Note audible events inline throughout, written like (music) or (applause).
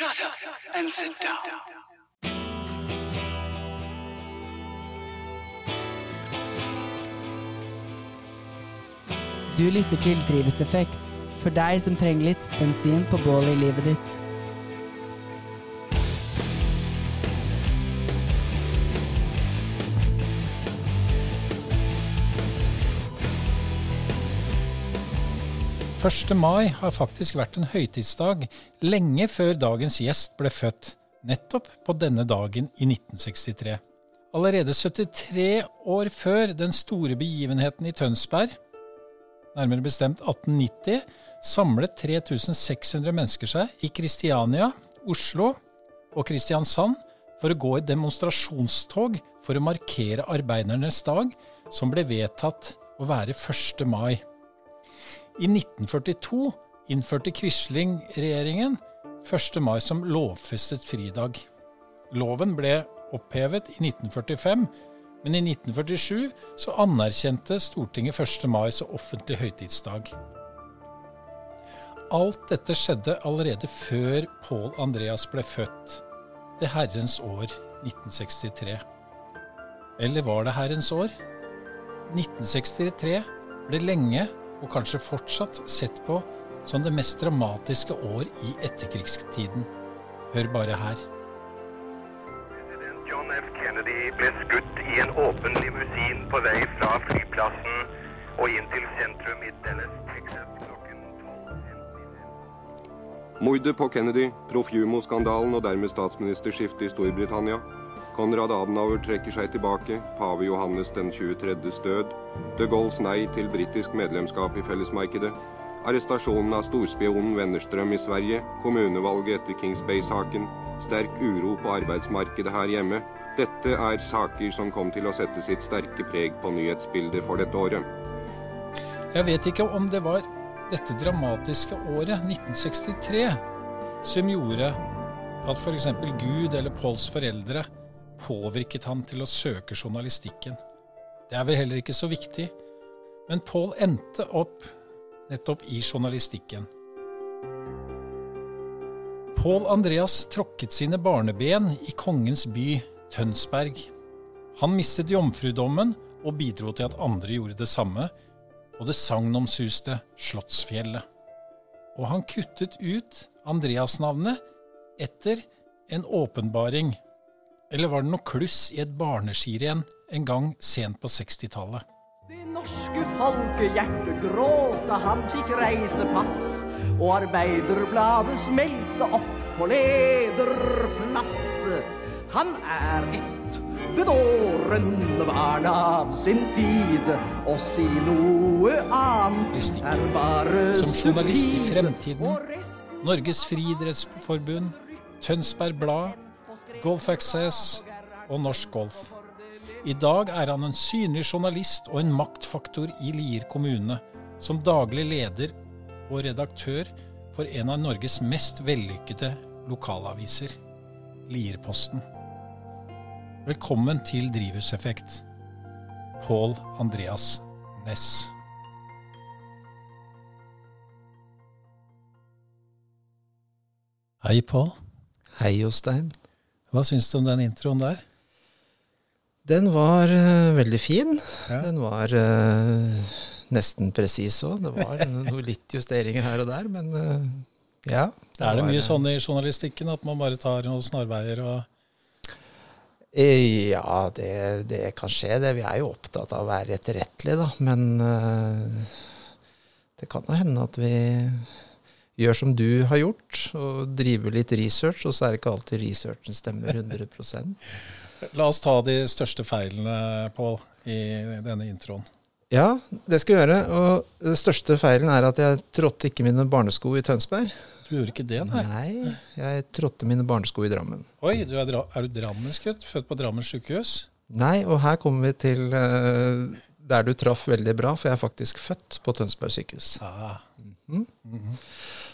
Shut up and sit down. Du lytter til Drivhuseffekt, for deg som trenger litt bensin på bålet i livet ditt. Første mai har faktisk vært en høytidsdag lenge før dagens gjest ble født, nettopp på denne dagen i 1963. Allerede 73 år før den store begivenheten i Tønsberg, nærmere bestemt 1890, samlet 3600 mennesker seg i Kristiania, Oslo og Kristiansand for å gå i demonstrasjonstog for å markere arbeidernes dag, som ble vedtatt å være 1. mai. I 1942 innførte Quisling-regjeringen 1. mai som lovfestet fridag. Loven ble opphevet i 1945, men i 1947 så anerkjente Stortinget 1. mai som offentlig høytidsdag. Alt dette skjedde allerede før Pål Andreas ble født, det herrens år 1963. Eller var det herrens år? 1963 ble lenge og kanskje fortsatt sett på som det mest dramatiske år i etterkrigstiden. Hør bare her. President John F. Kennedy ble skutt i en åpen limousin på vei fra flyplassen og inn til sentrum i Dallas, Texas klokken 12.55. Mordet på Kennedy, Proff Jumo-skandalen og dermed statsministerskiftet i Storbritannia. Konrad Adenauer trekker seg tilbake, pave Johannes den 23.s død, de Gaulles nei til britisk medlemskap i fellesmarkedet, arrestasjonen av storspionen Wennerström i Sverige, kommunevalget etter Kings Bay-saken, sterk uro på arbeidsmarkedet her hjemme. Dette er saker som kom til å sette sitt sterke preg på nyhetsbildet for dette året. Jeg vet ikke om det var dette dramatiske året, 1963, som gjorde at f.eks. Gud eller Pauls foreldre påvirket ham til å søke journalistikken. Det er vel heller ikke så viktig, men Paul endte opp nettopp i journalistikken. Paul Andreas tråkket sine barneben i kongens by Tønsberg. Han mistet jomfrudommen og bidro til at andre gjorde det samme, og det sagnomsuste Slottsfjellet. Og han kuttet ut Andreas-navnet etter en åpenbaring eller var det noe kluss i et barneskirenn en gang sent på 60-tallet? Det norske folkehjertet gråt da han fikk reisepass, og Arbeiderbladet smelte opp på lederplass. Han er et bedårende barn av sin tid, å si noe annet er bare Som journalist i fremtiden, Norges friidrettsforbund, Tønsberg Blad, Golf Access og Norsk Golf. I dag er han en synlig journalist og en maktfaktor i Lier kommune, som daglig leder og redaktør for en av Norges mest vellykkede lokalaviser, Lierposten. Velkommen til Drivhuseffekt, Pål Andreas Næss. Hei, Pål. Hei, Jostein. Hva syns du om den introen der? Den var uh, veldig fin. Ja. Den var uh, nesten presis òg. Det var (laughs) noe litt justeringer her og der, men uh, ja. Er det var, mye sånn i journalistikken at man bare tar noen snarveier og Ja, det, det kan skje, det. Vi er jo opptatt av å være etterrettelige, da. Men det kan jo hende at vi gjør som du har gjort, og driver litt research, og så er det ikke alltid researchen stemmer 100% (laughs) La oss ta de største feilene, Pål, i denne introen. Ja, det skal jeg gjøre. Og den største feilen er at jeg trådte ikke mine barnesko i Tønsberg. Du gjorde ikke det, nei? Nei, jeg trådte mine barnesko i Drammen. Oi, du er, dra er du drammensgutt? Født på Drammen sykehus? Nei, og her kommer vi til uh, der du traff veldig bra, for jeg er faktisk født på Tønsberg sykehus. Ah,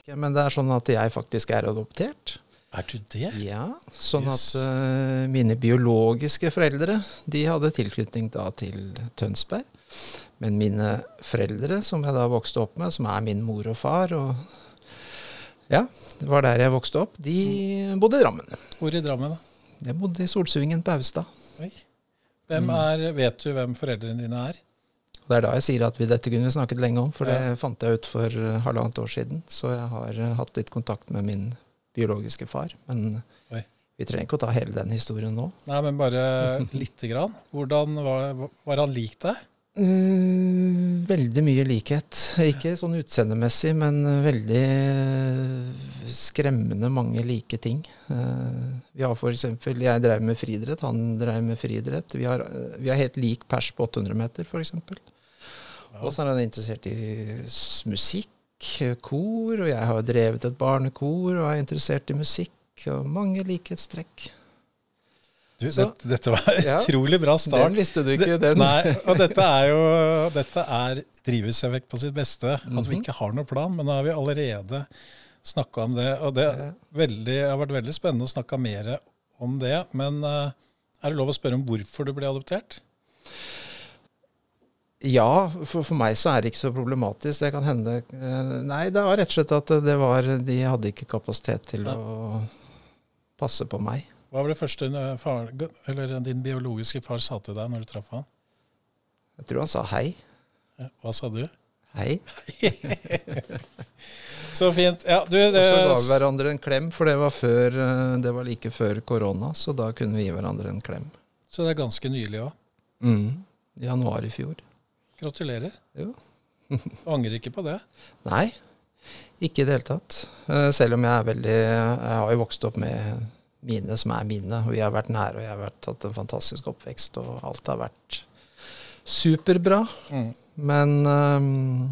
Ja, men det er sånn at jeg faktisk er adoptert. er du det? Ja, sånn Yes. at uh, mine biologiske foreldre, de hadde tilknytning da til Tønsberg. Men mine foreldre, som jeg da vokste opp med, som er min mor og far, og Ja, det var der jeg vokste opp. De bodde i Drammen. Hvor i Drammen? da? Jeg bodde i Solsvingen på Austad. Hvem er, Vet du hvem foreldrene dine er? Og Det er da jeg sier at vi, dette kunne vi snakket lenge om, for det fant jeg ut for eh, halvannet år siden. Så jeg har eh, hatt litt kontakt med min biologiske far. Men Oi. vi trenger ikke å ta hele den historien nå. Nei, men bare (laughs) lite grann. Hvordan var, var han lik deg? Uh, veldig mye likhet. Ikke sånn utseendemessig, men veldig skremmende mange like ting. Uh, vi har eksempel, Jeg drev med friidrett, han drev med friidrett. Vi, har, vi har helt lik pers på 800 meter, f.eks. Og så er han interessert i musikk, kor, og jeg har drevet et barnekor og er interessert i musikk. Og mange likhetstrekk. Du, Så- dette, dette var en Ja. utrolig bra start. Den visste du ikke, den. Nei, og dette er jo dette er drivhuseffekt på sitt beste. At vi Mhm. ikke har noen plan, men nå har vi allerede snakka om det. Og det Ja. veldig, har vært veldig spennende å snakke mer om det. Men eh, er det lov å spørre om hvorfor du ble adoptert? Ja, for, for meg så er det ikke så problematisk. Det kan hende eh, Nei, det var rett og slett at det var De hadde ikke kapasitet til Ja. å passe på meg. Hva var det første eh, far, eller din biologiske far sa til deg når du traff han? Jeg tror han sa hei. Hva sa du? Hei. (laughs) Så fint. Ja, du, Og så ga vi hverandre en klem, for det var, før, eh, det var like før korona, så da kunne vi gi hverandre en klem. så det er ganske nylig òg. Mm. I januar i fjor. Gratulerer. Jo. Angrer ikke på det. Nei, ikke i det hele tatt. Eh, Selv om jeg er veldig Jeg har jo vokst opp med mine som er mine, og vi har vært nære, og jeg har vært, hatt en fantastisk oppvekst, og alt har vært superbra. Mm. Men um,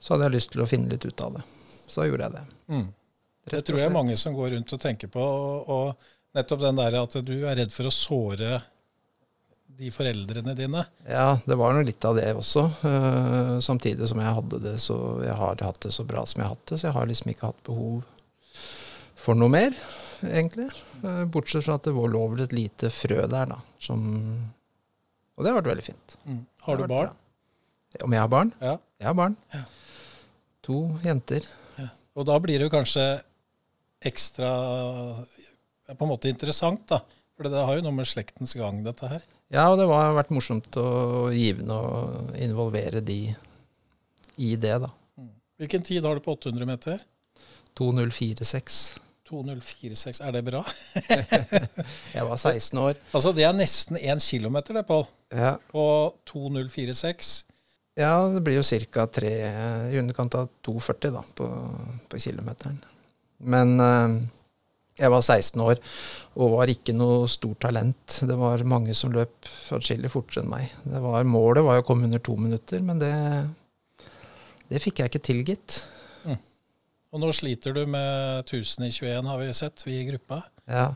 så hadde jeg lyst til å finne litt ut av det. Så gjorde jeg det. Mm. Det tror jeg er mange som går rundt og tenker på. Og, og nettopp den der at du er redd for å såre de foreldrene dine. Ja, det var noe litt av det også. Uh, samtidig som jeg hadde det så Jeg har hatt det så bra som jeg har hatt det, så jeg har liksom ikke hatt behov for noe mer, egentlig. Uh, bortsett fra at det lå vel et lite frø der, da. Som Og det har vært veldig fint. Mm. Har du barn? bra. Om jeg har barn? Ja. Jeg har barn. Ja. To jenter. Og da blir det jo kanskje ekstra på en måte interessant, da. For det har jo noe med slektens gang, dette her. Ja, og det har vært morsomt og givende å involvere de i det, da. Hvilken tid har du på 800 meter? 2046. 2046. Er det bra? (laughs) Jeg var 16 år. Altså, det er nesten 1 km, det, Pål. Ja, På 2046. ja det blir jo ca. i underkant av 2,40 da, på, på kilometeren. Men eh, jeg var 16 år og var ikke noe stort talent. Det var mange som løp atskillig fortere enn meg. Det var, målet var å komme under to minutter, men det, det fikk jeg ikke til, gitt. Og nå sliter du med 1000 i 21, har vi sett, vi i gruppa. Ja.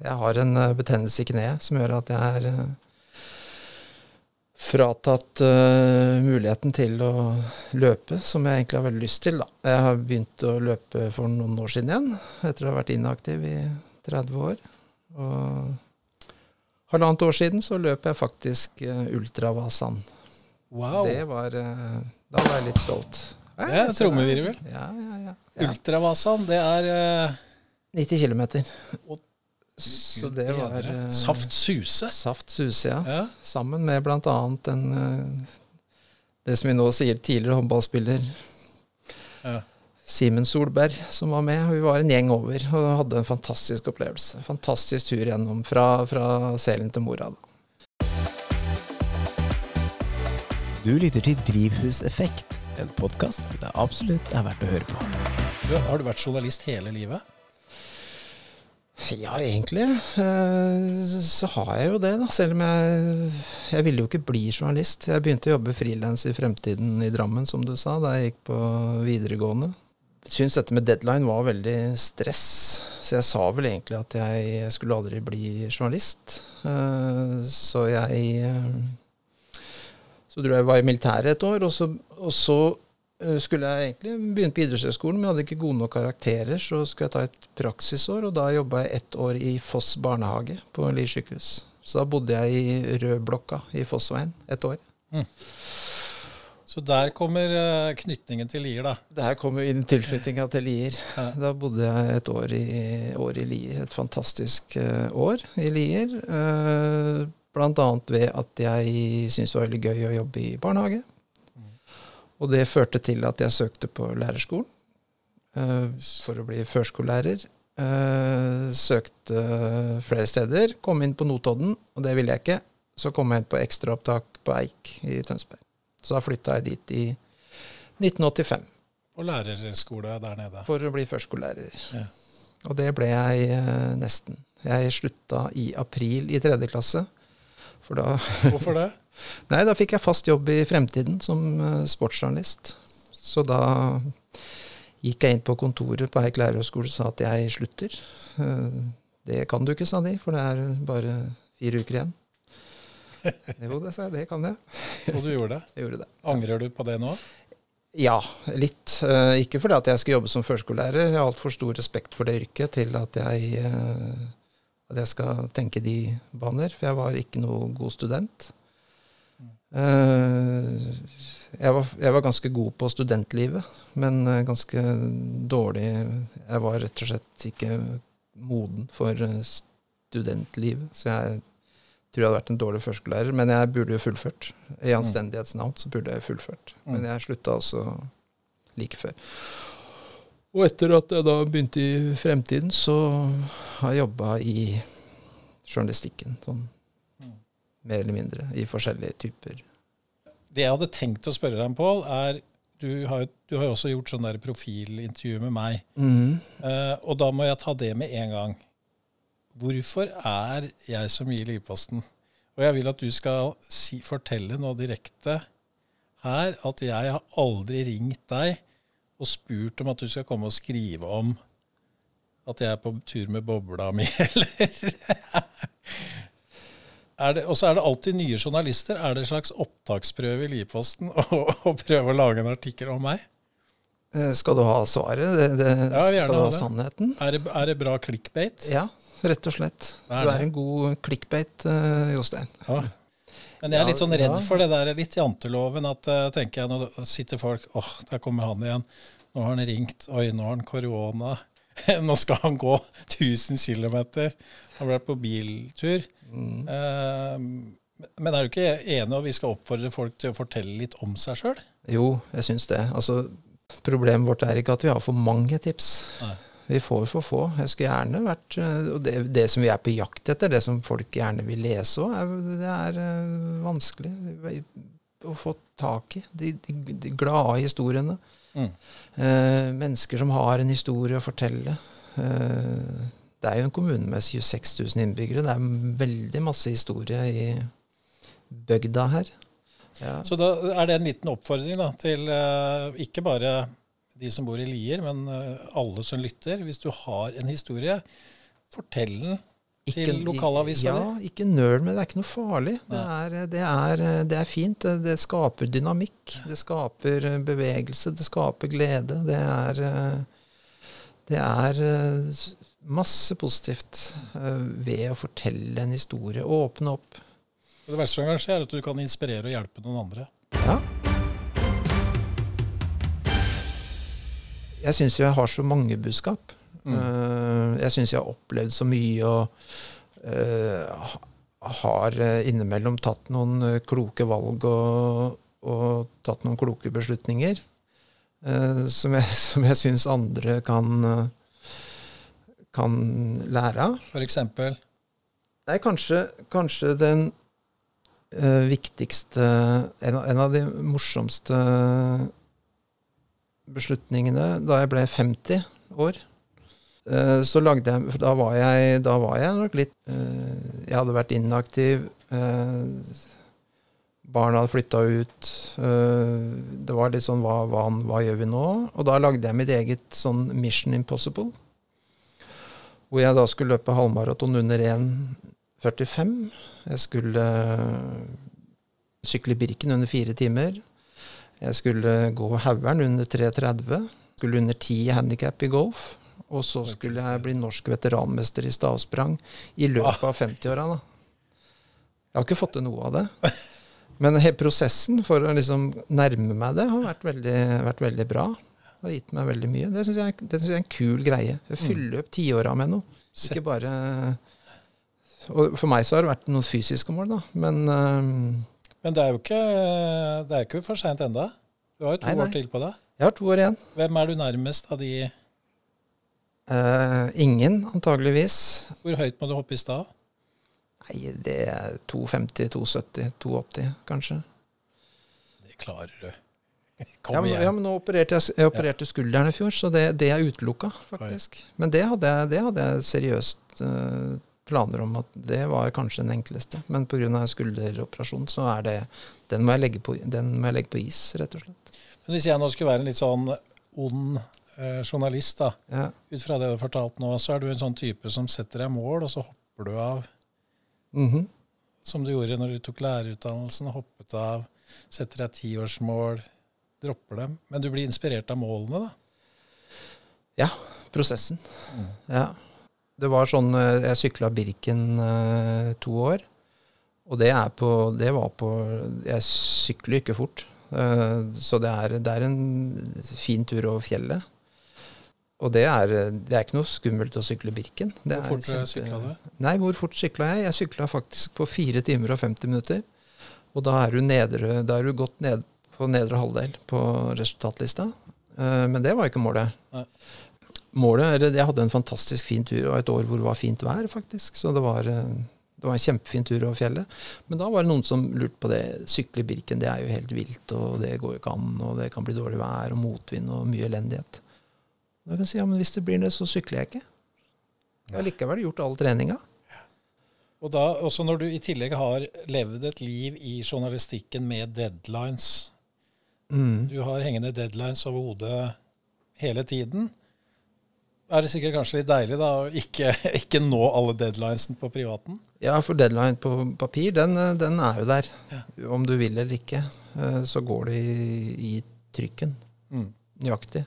Jeg har en eh, betennelse i kneet som gjør at jeg er eh, fratatt uh, muligheten til å løpe, som jeg egentlig har veldig lyst til. Da. Jeg har begynt å løpe for noen år siden igjen, etter å ha vært inaktiv i 30 år. Og halvannet år siden så løp jeg faktisk uh, Ultravasan. Wow! Det var uh, Da var jeg litt stolt. Det er trommevirvel. Ja, ja, ja. Ultravasan, det er eh, 90 km. Så det var eh, Saft Suse. Saft Suse, ja. Ja. Sammen med bl.a. en eh, Det som vi nå sier tidligere håndballspiller Ja. Simen Solberg, som var med. Vi var en gjeng over og hadde en fantastisk opplevelse. Fantastisk tur gjennom fra, fra Selen til Mora. Du lytter til Drivhuseffekt, en podkast det absolutt er verdt å høre på. Du, har du vært journalist hele livet? Ja, egentlig eh, så har jeg jo det, da. Selv om jeg Jeg ville jo ikke bli journalist. Jeg begynte å jobbe frilans i Fremtiden i Drammen, som du sa, da jeg gikk på videregående. Syns dette med deadline var veldig stress, så jeg sa vel egentlig at jeg skulle aldri bli journalist. Eh, Så jeg eh, Så dro jeg var i militæret et år, og så, og så skulle jeg egentlig begynne på idrettshøyskolen, men jeg hadde ikke gode nok karakterer, så skulle jeg ta et praksisår, og da jobba jeg ett år i Foss barnehage på Lier sykehus. Så da bodde jeg i rødblokka i Fossveien et år. Mm. Så der kommer eh, knytningen til Lier, da. Der kommer tilknytninga til Lier. Ja. Da bodde jeg et år i, år i Lier. Et fantastisk eh, år i Lier. Blant annet ved at jeg syntes det var veldig gøy å jobbe i barnehage. Og det førte til at jeg søkte på lærerskolen uh, for å bli førskolelærer. Uh, søkte flere steder. Kom inn på Notodden, og det ville jeg ikke. Så kom jeg inn på ekstraopptak på Eik i Tønsberg. Så da flytta jeg dit i 1985 Og lærerskole der nede. for å bli førskolelærer. Ja. Og det ble jeg uh, nesten. Jeg slutta i april i tredje klasse. For da Hvorfor det? Nei, da fikk jeg fast jobb i Fremtiden som eh, sportsjournalist. Så da gikk jeg inn på kontoret på Eik lærerhøgskole og sa at jeg slutter. Eh, Det kan du ikke, sa de, for det er bare fire uker igjen. (laughs) Jo, det sa jeg, det kan jeg. Og du gjorde det? Jeg gjorde det. Angrer du på det nå? Ja, litt. Eh, Ikke fordi at jeg skal jobbe som førskolelærer. Jeg har altfor stor respekt for det yrket til at jeg, at jeg skal tenke de baner. For jeg var ikke noe god student. Eh, Jeg var, jeg var ganske god på studentlivet, men eh, ganske dårlig Jeg var rett og slett ikke moden for eh, studentlivet. Så jeg tror jeg hadde vært en dårlig førskolelærer, men jeg burde jo fullført. I anstendighetsnavn så burde jeg fullført. Men jeg slutta altså like før. Og etter at jeg da begynte i Fremtiden, så har jeg jobba i journalistikken. Sånn mer eller mindre. I forskjellige typer. Det jeg hadde tenkt å spørre deg om, Pål, er du har, du har også gjort sånn der profilintervju med meg. Mm. Uh, og da må jeg ta det med en gang. Hvorfor er jeg mye i Livposten? Og jeg vil at du skal si, fortelle nå direkte her at jeg har aldri ringt deg og spurt om at du skal komme og skrive om at jeg er på tur med bobla mi, (laughs) eller er Og så er det alltid nye journalister. Er det en slags opptaksprøve i Livposten (laughs) å prøve å lage en artikkel om meg? Eh, Skal du ha svaret? Det, det, Ja, skal du ha sannheten? Er det, er det bra clickbait? Ja, rett og slett. Det er Du er en god clickbait, uh, Jostein. Ja. Men jeg er litt sånn redd for det der litt janteloven. At uh, tenker jeg, nå sitter folk åh, der kommer han igjen. Nå har han ringt. Oi, nå har han korona. (laughs) nå skal han gå 1000 km. Han ble på biltur. Mm. Uh, men er du ikke enig, at vi skal oppfordre folk til å fortelle litt om seg sjøl? Jo, jeg syns det. Altså, problemet vårt er ikke at vi har for mange tips. Nei. Vi får for få. Jeg skulle gjerne vært eh, Og det, det som vi er på jakt etter, det som folk gjerne vil lese òg, det er eh, vanskelig å få tak i. De, de, de glade historiene. Mm. Eh, mennesker som har en historie å fortelle. Eh, det er jo en kommune med 26 000 innbyggere. Det er veldig masse historie i bygda her. Ja. Så da er det en liten oppfordring da, til eh, ikke bare de som bor i Lier, men eh, alle som lytter. Hvis du har en historie, fortell den til lokalavisa Ja, di. ikke nøl med det. Det er ikke noe farlig. Det er, det, er, det er fint. Det, skaper dynamikk. Det skaper eh, bevegelse. Det skaper glede. Det er, eh, det er eh, masse positivt eh, ved å fortelle en historie. og Åpne opp. Det verste som kan skje, er at du kan inspirere og hjelpe noen andre. Ja. Jeg syns jo jeg har så mange budskap. Mm. Eh, jeg syns jeg har opplevd så mye og uh, har innimellom tatt noen kloke valg og, og tatt noen kloke beslutninger. Uh, som jeg, (laughs) som jeg syns andre kan, kan lære av. Eksempel Nei, kanskje, kanskje den uh, viktigste en, av- en av de morsomste beslutningene da jeg ble 50 år. eh, så lagde jeg for Da var jeg, da var jeg nok litt eh, Jeg hadde vært inaktiv. barna hadde flytta ut. det var litt sånn hva, hva, hva gjør vi nå? Og da lagde jeg mitt eget sånn Mission Impossible. Hvor jeg da skulle løpe halvmaraton under 1,45. Jeg skulle eh, sykle Birken under fire timer. Jeg skulle gå Hauger'n under 3,30. Skulle under 10 i handikap i golf. Og så skulle jeg bli norsk veteranmester i stavsprang i løpet av 50-åra. da. Jeg har ikke fått til noe av det. (laughs) Men prosessen for å liksom nærme meg det har vært veldig, vært veldig bra. Det har gitt meg veldig mye. Det syns jeg, jeg er en kul greie. Jeg fyller opp tiåra med noe. Ikke bare Og for meg så har det vært noen fysiske mål, da. Men uh, Men det er jo ikke, det er ikke for seint enda. Du har jo to Nei, nei. år til på deg. jeg har to år igjen. Hvem er du nærmest av de uh, ingen, antageligvis. Hvor høyt må du hoppe i stad? Nei, det er 250, 270, 280 kanskje. Det klarer du. (laughs) Kom Ja men, igjen. ja, men nå opererte jeg, jeg opererte skulderen i fjor, så det, det er utelukka, faktisk. Men det hadde jeg, det hadde jeg seriøst uh, planer om at det var kanskje den enkleste. Men pga. skulderoperasjon så er det den må, på, den må jeg legge på is, rett og slett. Men hvis jeg nå skulle være en litt sånn ond eh, journalist, da, Ja. ut fra det du har fortalt nå, så er du en sånn type som setter deg mål, og så hopper du av, Mhm. som du gjorde når du tok lærerutdannelsen, hoppet av, setter deg tiårsmål, dropper dem. Men du blir inspirert av målene, da. Ja, prosessen. Ja. Det var sånn eh, Jeg sykla Birken eh, to år. Og det er på Det var på Jeg sykler ikke fort. Eh, så det er, det er en fin tur over fjellet. Og det er, det er ikke noe skummelt å sykle Birken. Det Hvor fort kjempe- sykla du? Nei, hvor fort sykla jeg? Jeg sykla faktisk på 4 timer og 50 minutter. Og da er du, nedre, da er du godt ned på nedre halvdel på resultatlista. Eh, men det var ikke målet. Nei. Målet, eller Jeg hadde en fantastisk fin tur, og et år hvor det var fint vær, faktisk. Så det var, eh, det var en kjempefin tur over fjellet. Men da var det noen som lurte på det. Sykle i Birken, det er jo helt vilt, og det går jo ikke an, og det kan bli dårlig vær og motvind og mye elendighet. Da kan jeg si ja, men hvis det blir det, så sykler jeg ikke. Jeg har likevel gjort all treninga. Og da, også når du i tillegg har levd et liv i journalistikken med deadlines, Mm. du har hengende deadlines over hodet hele tiden, er det sikkert kanskje litt deilig da å ikke, (laughs) ikke nå alle deadlinesene på privaten? Ja, for deadline på papir, den, eh, den er jo der. Om du vil eller ikke, eh, så går det i, i trykken. Mm. Nøyaktig.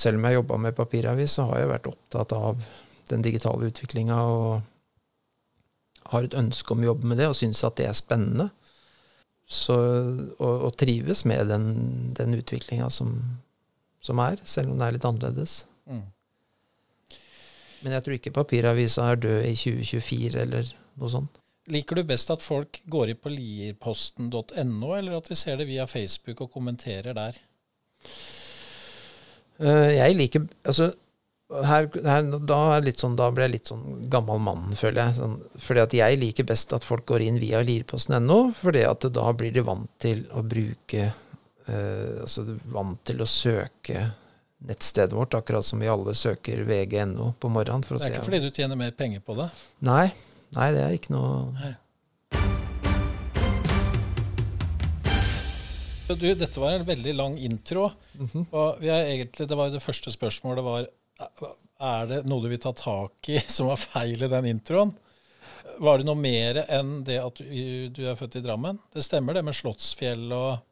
Selv om jeg jobba med papiravis, så har jeg vært opptatt av den digitale utviklinga og har et ønske om å jobbe med det og syns at det er spennende. Så, og, og trives med den, den utviklinga som, som er, selv om det er litt annerledes. Mm. Men jeg tror ikke papiravisa er død i 2024 eller noe sånt. Liker du best at folk går inn på lierposten.no, eller at vi ser det via Facebook og kommenterer der? Eh, jeg liker Altså, her, her, da, er sånn, da blir jeg litt sånn gammel mann, føler jeg. Sånn, fordi at jeg liker best at folk går inn via lirposten.no, fordi at da blir de vant til å bruke eh, Altså vant til å søke nettstedet vårt, akkurat som vi alle søker vg.no på morgenen. For Det er ikke fordi du tjener mer penger på det. Nei, nei, det er ikke noe Du, dette var en veldig lang intro. Mhm. og vi er egentlig, det var jo det første spørsmålet var Er det noe du vil ta tak i (laughs) som var feil i den introen? Var det noe mer enn det at du, du er født i Drammen? Det stemmer det med Slottsfjell og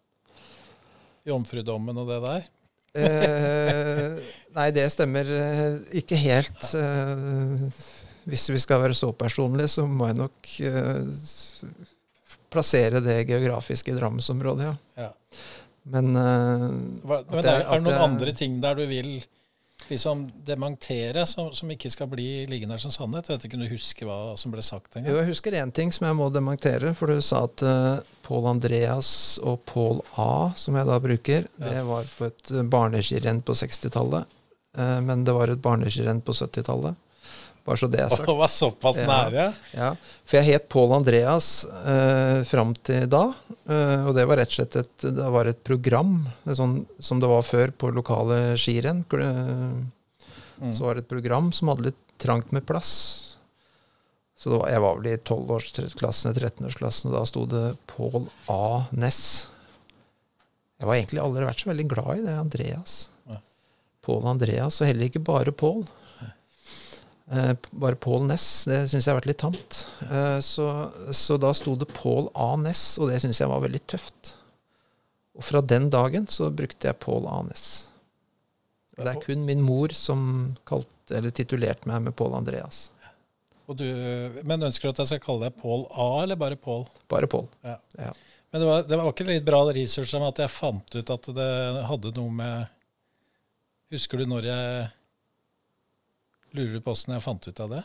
Jomfrudommen og det der? Eh, nei, det stemmer eh, ikke helt. Eh, hvis vi skal være så personlige, så må jeg nok eh, plassere det geografisk i Drammensområdet, ja. Ja. Men, Hva, men det er, er det noen andre ting der du vil liksom dementere, som, som ikke skal bli liggende her som sannhet? Jeg vet ikke om du husker hva som ble sagt Jo, jeg husker én ting som jeg må dementere. For du sa at uh, Pål Andreas og Pål A, som jeg da bruker, det var på et uh, barneskirenn på 60-tallet. Uh, men det var et barneskirenn på 70-tallet. Bare så det er sagt. Å, var såpass Ja. nære? Ja, for jeg het Pål Andreas eh, fram til da. Eh, og det var rett og slett et, det var et program, det sånn, som det var før på lokale skirenn. hvor Mm. Så var det et program som hadde litt trangt med plass. Så var, jeg var vel i 12-årsklassen, 13-årsklassen, og da sto det Pål A. Ness. Jeg var egentlig aldri vært så veldig glad i det, Andreas. Ja. Pål Andreas, og heller ikke bare Pål. Eh, bare Pål Ness, det syns jeg har vært litt tamt. Eh, så, så da sto det Pål A. Ness, og det syns jeg var veldig tøft. Og fra den dagen så brukte jeg Pål A. Ness. Og det er kun min mor som kalt, eller titulerte meg med Pål Andreas. Og du, men ønsker du at jeg skal kalle deg Pål A, eller bare Pål? Bare Pål. Ja. Ja. Men det var, det var ikke litt bra research om at jeg fant ut at det hadde noe med Husker du når jeg Lurer du på åssen jeg fant ut av det?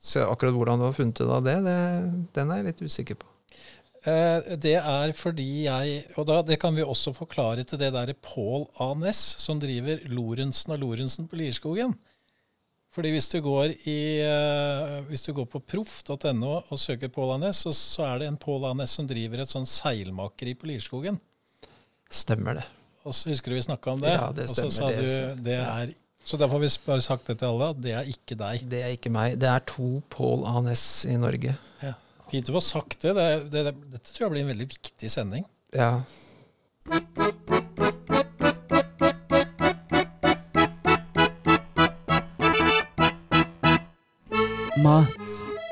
Så akkurat hvordan du har funnet ut av det, det, den er jeg litt usikker på. Eh, det er fordi jeg Og da, det kan vi også forklare til det derre Pål A. Næss, som driver Lorentzen og Lorentzen på Lierskogen. Fordi hvis du går, i, eh, hvis du går på proff.no og søker Pål A. Næss, så, så er det en Pål A. Næss som driver et sånn seilmakeri på Lierskogen. Stemmer det. Og så husker du vi snakka om det? Ja, det stemmer. Og så sa du det er Så derfor har vi bare sagt det til alle, at det er ikke deg. Det er ikke meg. Det er to Paul A. Ness i Norge. Ja. Fint å få sagt det. det, det, det. Dette tror jeg blir en veldig viktig sending. Ja. Mat.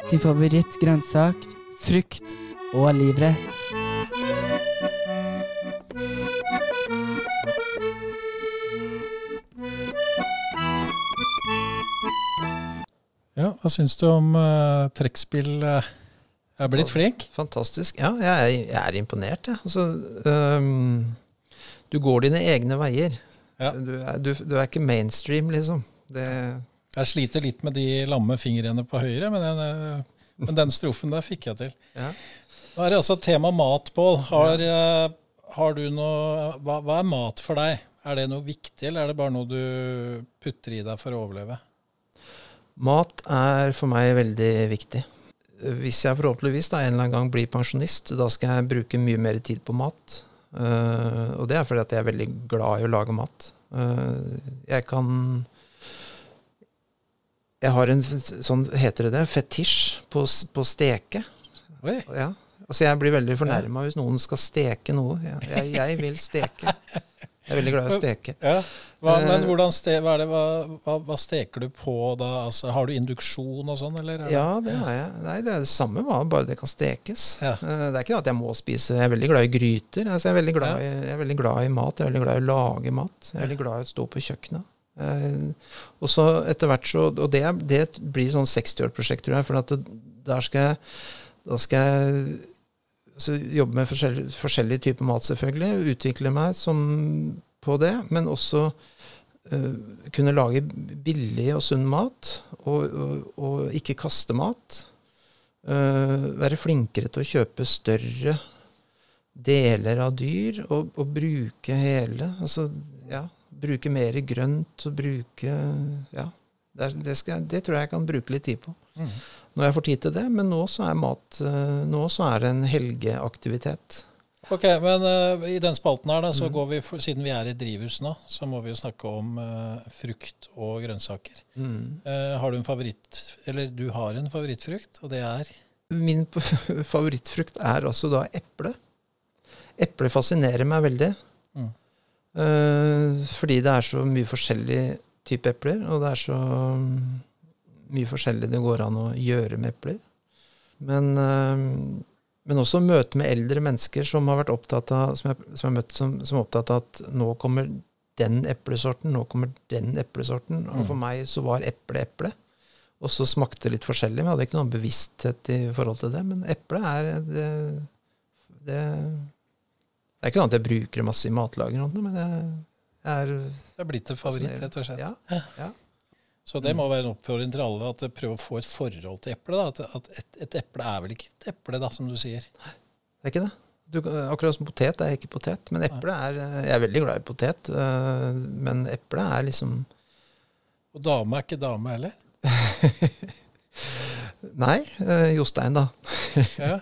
Din favorittgrønnsak, frukt og livrett. Hva syns du om uh, trekkspill? Uh, jeg er blitt flink? Fantastisk. Ja, jeg er, jeg er imponert, jeg. Altså, um, du går dine egne veier. Ja. Du, er, du, du er ikke mainstream, liksom. Det, Jeg sliter litt med de lamme fingrene på høyre, men den, eh, men den strofen der fikk jeg til. ja. Nå er det altså tema mat, Pål. Har, eh, har du noe hva, hva er mat for deg? Er det noe viktig, eller er det bare noe du putter i deg for å overleve? Mat er for meg veldig viktig. Hvis jeg forhåpentligvis da en eller annen gang blir pensjonist, da skal jeg bruke mye mer tid på mat. Uh, og det er fordi at jeg er veldig glad i å lage mat. Uh, jeg kan Jeg har en sånn, heter det det, fetisj på, på steke. Oi. Ja. Altså jeg blir veldig fornærma hvis noen skal steke noe. Jeg, jeg, jeg vil steke. (laughs) Jeg er veldig glad i å steke. Ja. Hva, Eh, men ste, hva, det, hva, hva, steker du på da? Altså, har du induksjon og sånn, eller? er Ja, det har jeg. Nei, det er det samme, bare det kan stekes. Ja. Eh, Det er ikke at jeg må spise Jeg er veldig glad i gryter. Altså, jeg, er veldig glad i, jeg er veldig glad i mat. Jeg er veldig glad i å lage mat. Jeg er veldig glad i å stå på kjøkkenet. Eh, og så etter hvert så Og det, det blir sånn 60-årsprosjekt, tror jeg. For det, der skal jeg Da skal jeg så jobbe med forskjellige, forskjellige typer mat, selvfølgelig. Utvikle meg som, på det. Men også uh, kunne lage billig og sunn mat, og, og, og ikke kaste mat. Uh, være flinkere til å kjøpe større deler av dyr, og, og bruke hele. Altså, ja, bruke mer grønt og bruke Ja. Det, skal, det tror jeg jeg kan bruke litt tid på. Mhm. Når jeg får tid til det. Men nå så er mat eh, Nå så er det en helgeaktivitet. Ok, men uh, i den spalten her, da, Mm. går vi, for, siden vi er i drivhus nå, så må vi jo snakke om uh, frukt og grønnsaker. Mm. Uh, har du en favoritt, eller du har en favorittfrukt, og det er? Min (laughs) favorittfrukt er altså da eple. Eple fascinerer meg veldig. Mm. Fordi det er så mye forskjellig type epler, og det er så mm, mye forskjellig det går an å gjøre med epler. Men, eh, men også møte med eldre mennesker som har vært opptatt av, som jeg, som jeg har møtt som, som er opptatt av at nå kommer den eplesorten, nå kommer den eplesorten. Og for meg så var eple eple. Og så smakte det litt forskjellig. Vi hadde ikke noen bevissthet i forhold til det. Men eple er det, det, det er ikke noe annet jeg bruker masse i matlaging, men det er Det er blitt en favoritt, rett og slett. Ja, ja. Så det må være en oppfordring til alle at prøve å få et forhold til eple. At, at et, et eple er vel ikke et eple, da, som du sier. Det er ikke det. Du, akkurat som potet er ikke potet. Men eple er Jeg er veldig glad i potet, øh, men eple er liksom Og dame er ikke dame heller. (laughs) Nei, øh, Jostein, da. (laughs) Ja.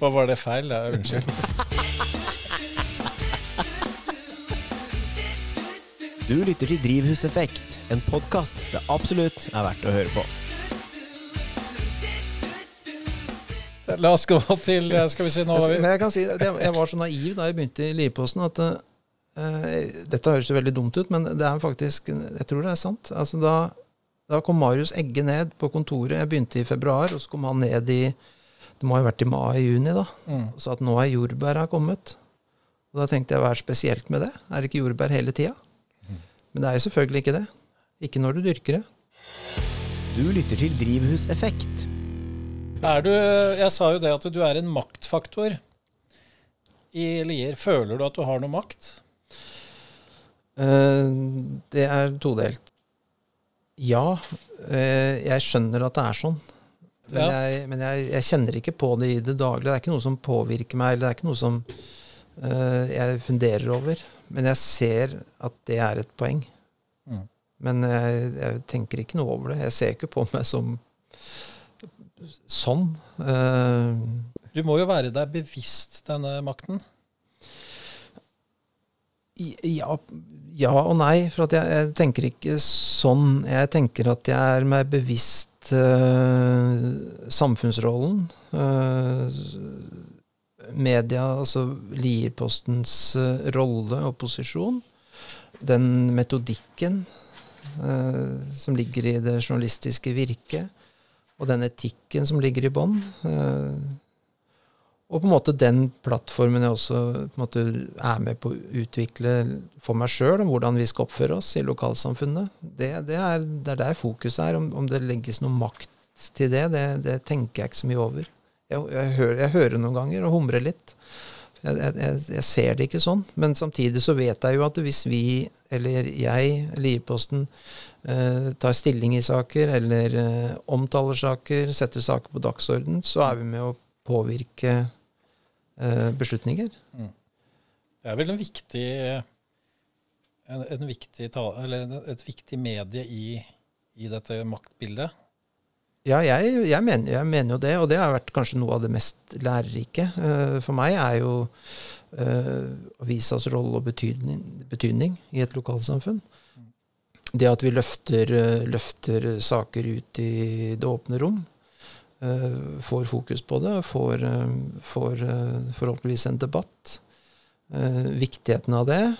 Hva var det feil? Da? unnskyld. Du lytter til Drivhuseffekt, en podkast det absolutt er verdt å høre på. La oss gå til Skal vi si nå Jeg, jeg kan si jeg, var så naiv da jeg begynte i Livposten at uh, Dette høres jo veldig dumt ut, men det er faktisk Jeg tror det er sant. Altså da, da kom Marius Egge ned på kontoret. Jeg begynte i februar, og så kom han ned i Det må ha vært i mai-juni, da. Mm. Og sa at nå er jordbæra kommet. Og da tenkte jeg hva er spesielt med det? Er det ikke jordbær hele tida? Men det er jo selvfølgelig ikke det. Ikke når du dyrker det. Du lytter til Drivhuseffekt. Er du Jeg sa jo det at du er en maktfaktor i Lier? Føler du at du har noe makt? Eh, det er todelt. Ja, eh, jeg skjønner at det er sånn. Men, Ja. jeg, men jeg, jeg kjenner ikke på det i det daglige. Det er ikke noe som påvirker meg, eller det er ikke noe som eh, jeg funderer over. Men jeg ser at det er et poeng. Men jeg, jeg tenker ikke noe over det. Jeg ser ikke på meg som sånn. Eh, Du må jo være deg bevisst denne makten. Ja, ja og nei, for at jeg, jeg tenker ikke sånn. Jeg tenker at jeg er meg bevisst uh, samfunnsrollen. Uh, media, altså Lierpostens rolle og posisjon. Den metodikken eh, som ligger i det journalistiske virket. Og den etikken som ligger i bånn. eh, og på en måte den plattformen jeg også måte er med på å utvikle for meg sjøl, om hvordan vi skal oppføre oss i lokalsamfunnet. Det, det, er, det er der fokuset er. Om, om det legges noe makt til det, det, det tenker jeg ikke så mye over. Jeg, jeg, hører, jeg hører noen ganger og humrer litt. Jeg, jeg, jeg ser det ikke sånn. Men samtidig så vet jeg jo at hvis vi, eller jeg, Lierposten, eh, tar stilling i saker, eller eh, omtaler saker, setter saker på dagsorden, så er vi med å påvirke eh, beslutninger. Det er vel en viktig, en, en viktig ta, et viktig medie i, i dette maktbildet. Ja, jeg, jeg, mener, jeg, mener, jo det, og det har vært kanskje noe av det mest lærerike. Uh, for meg er jo uh, avisas rolle og betydning, betydning, i et lokalsamfunn. Det at vi løfter, uh, løfter saker ut i det åpne rom, får fokus på det, får, får forhåpentligvis en debatt. viktigheten av det,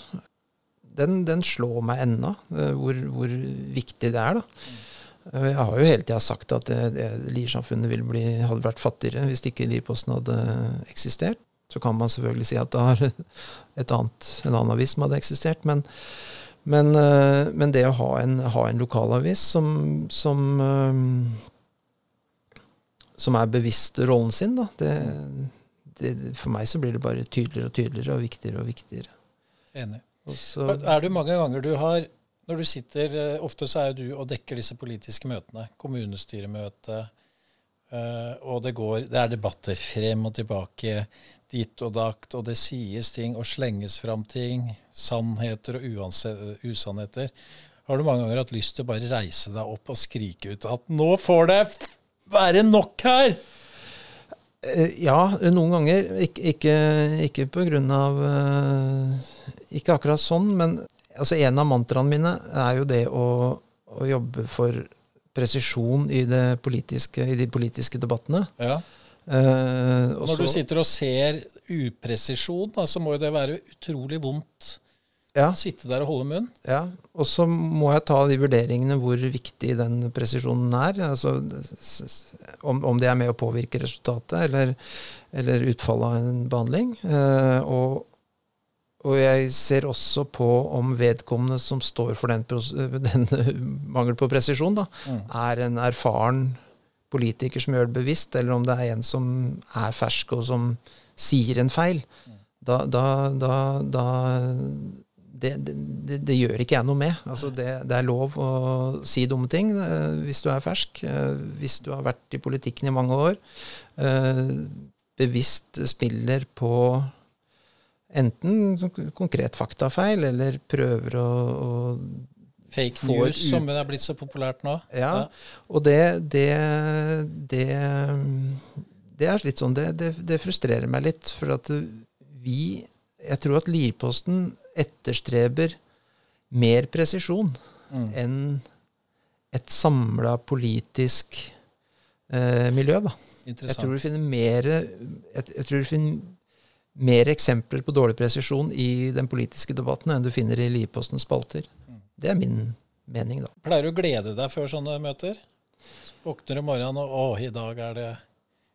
den, den slår meg ennå, hvor, hvor viktig det er. da. Jeg har jo hele tida sagt at Lier-samfunnet hadde vært fattigere hvis ikke Lierposten hadde eksistert. Så kan man selvfølgelig si at det har et annet, en annen avis som hadde eksistert. Men, men, men det å ha en, ha en lokalavis som, som, som, er bevisst rollen sin, da, det, det, for meg så blir det bare tydeligere og tydeligere og viktigere og viktigere. Enig. Også, er det mange ganger du har når du sitter, Ofte så er jo du og dekker disse politiske møtene. Kommunestyremøte. Og det, går, det er debatter frem og tilbake, dit og dakt, og det sies ting og slenges fram ting. Sannheter og usannheter. Har du mange ganger hatt lyst til å bare reise deg opp og skrike ut at 'nå får det være nok her'? Ja, noen ganger. Ikke, ikke, ikke på grunn av Ikke akkurat sånn, men altså En av mantraene mine er jo det å, å jobbe for presisjon i, politiske, i, de politiske debattene. Ja. Eh, Når du sitter og ser upresisjon, da, så må jo det være utrolig vondt ja. å sitte der og holde munn. Ja, og så må jeg ta de vurderingene hvor viktig den presisjonen er. Altså, om, om det er med å påvirke resultatet eller, eller utfallet av en behandling. Eh, og og jeg ser også på om vedkommende som står for den, (laughs) den mangel på presisjon, da, mm. er en erfaren politiker som gjør det bevisst, eller om det er en som er fersk og som sier en feil. Mm. Da, da, da, da det, det, det, gjør ikke jeg noe med. Altså det, det, er lov å si dumme ting eh, hvis du er fersk. Eh, hvis du har vært i politikken i mange år. Eh, bevisst spiller på enten konkret faktafeil, eller prøver å, å Fake news, som det er blitt så populært nå. Ja, ja. og det, det, det, det er litt sånn det, det, frustrerer meg litt. For at vi Jeg tror at Lierposten etterstreber mer presisjon mm. enn et samla politisk eh, miljø. da. Jeg tror du finner mer jeg, jeg tror du finner mer eksempler på dårlig presisjon i den politiske debatten enn du finner i Lierpostens spalter. Det er min mening, da. Pleier du å glede deg før sånne møter? Våkner om morgenen og 'Å, i dag er det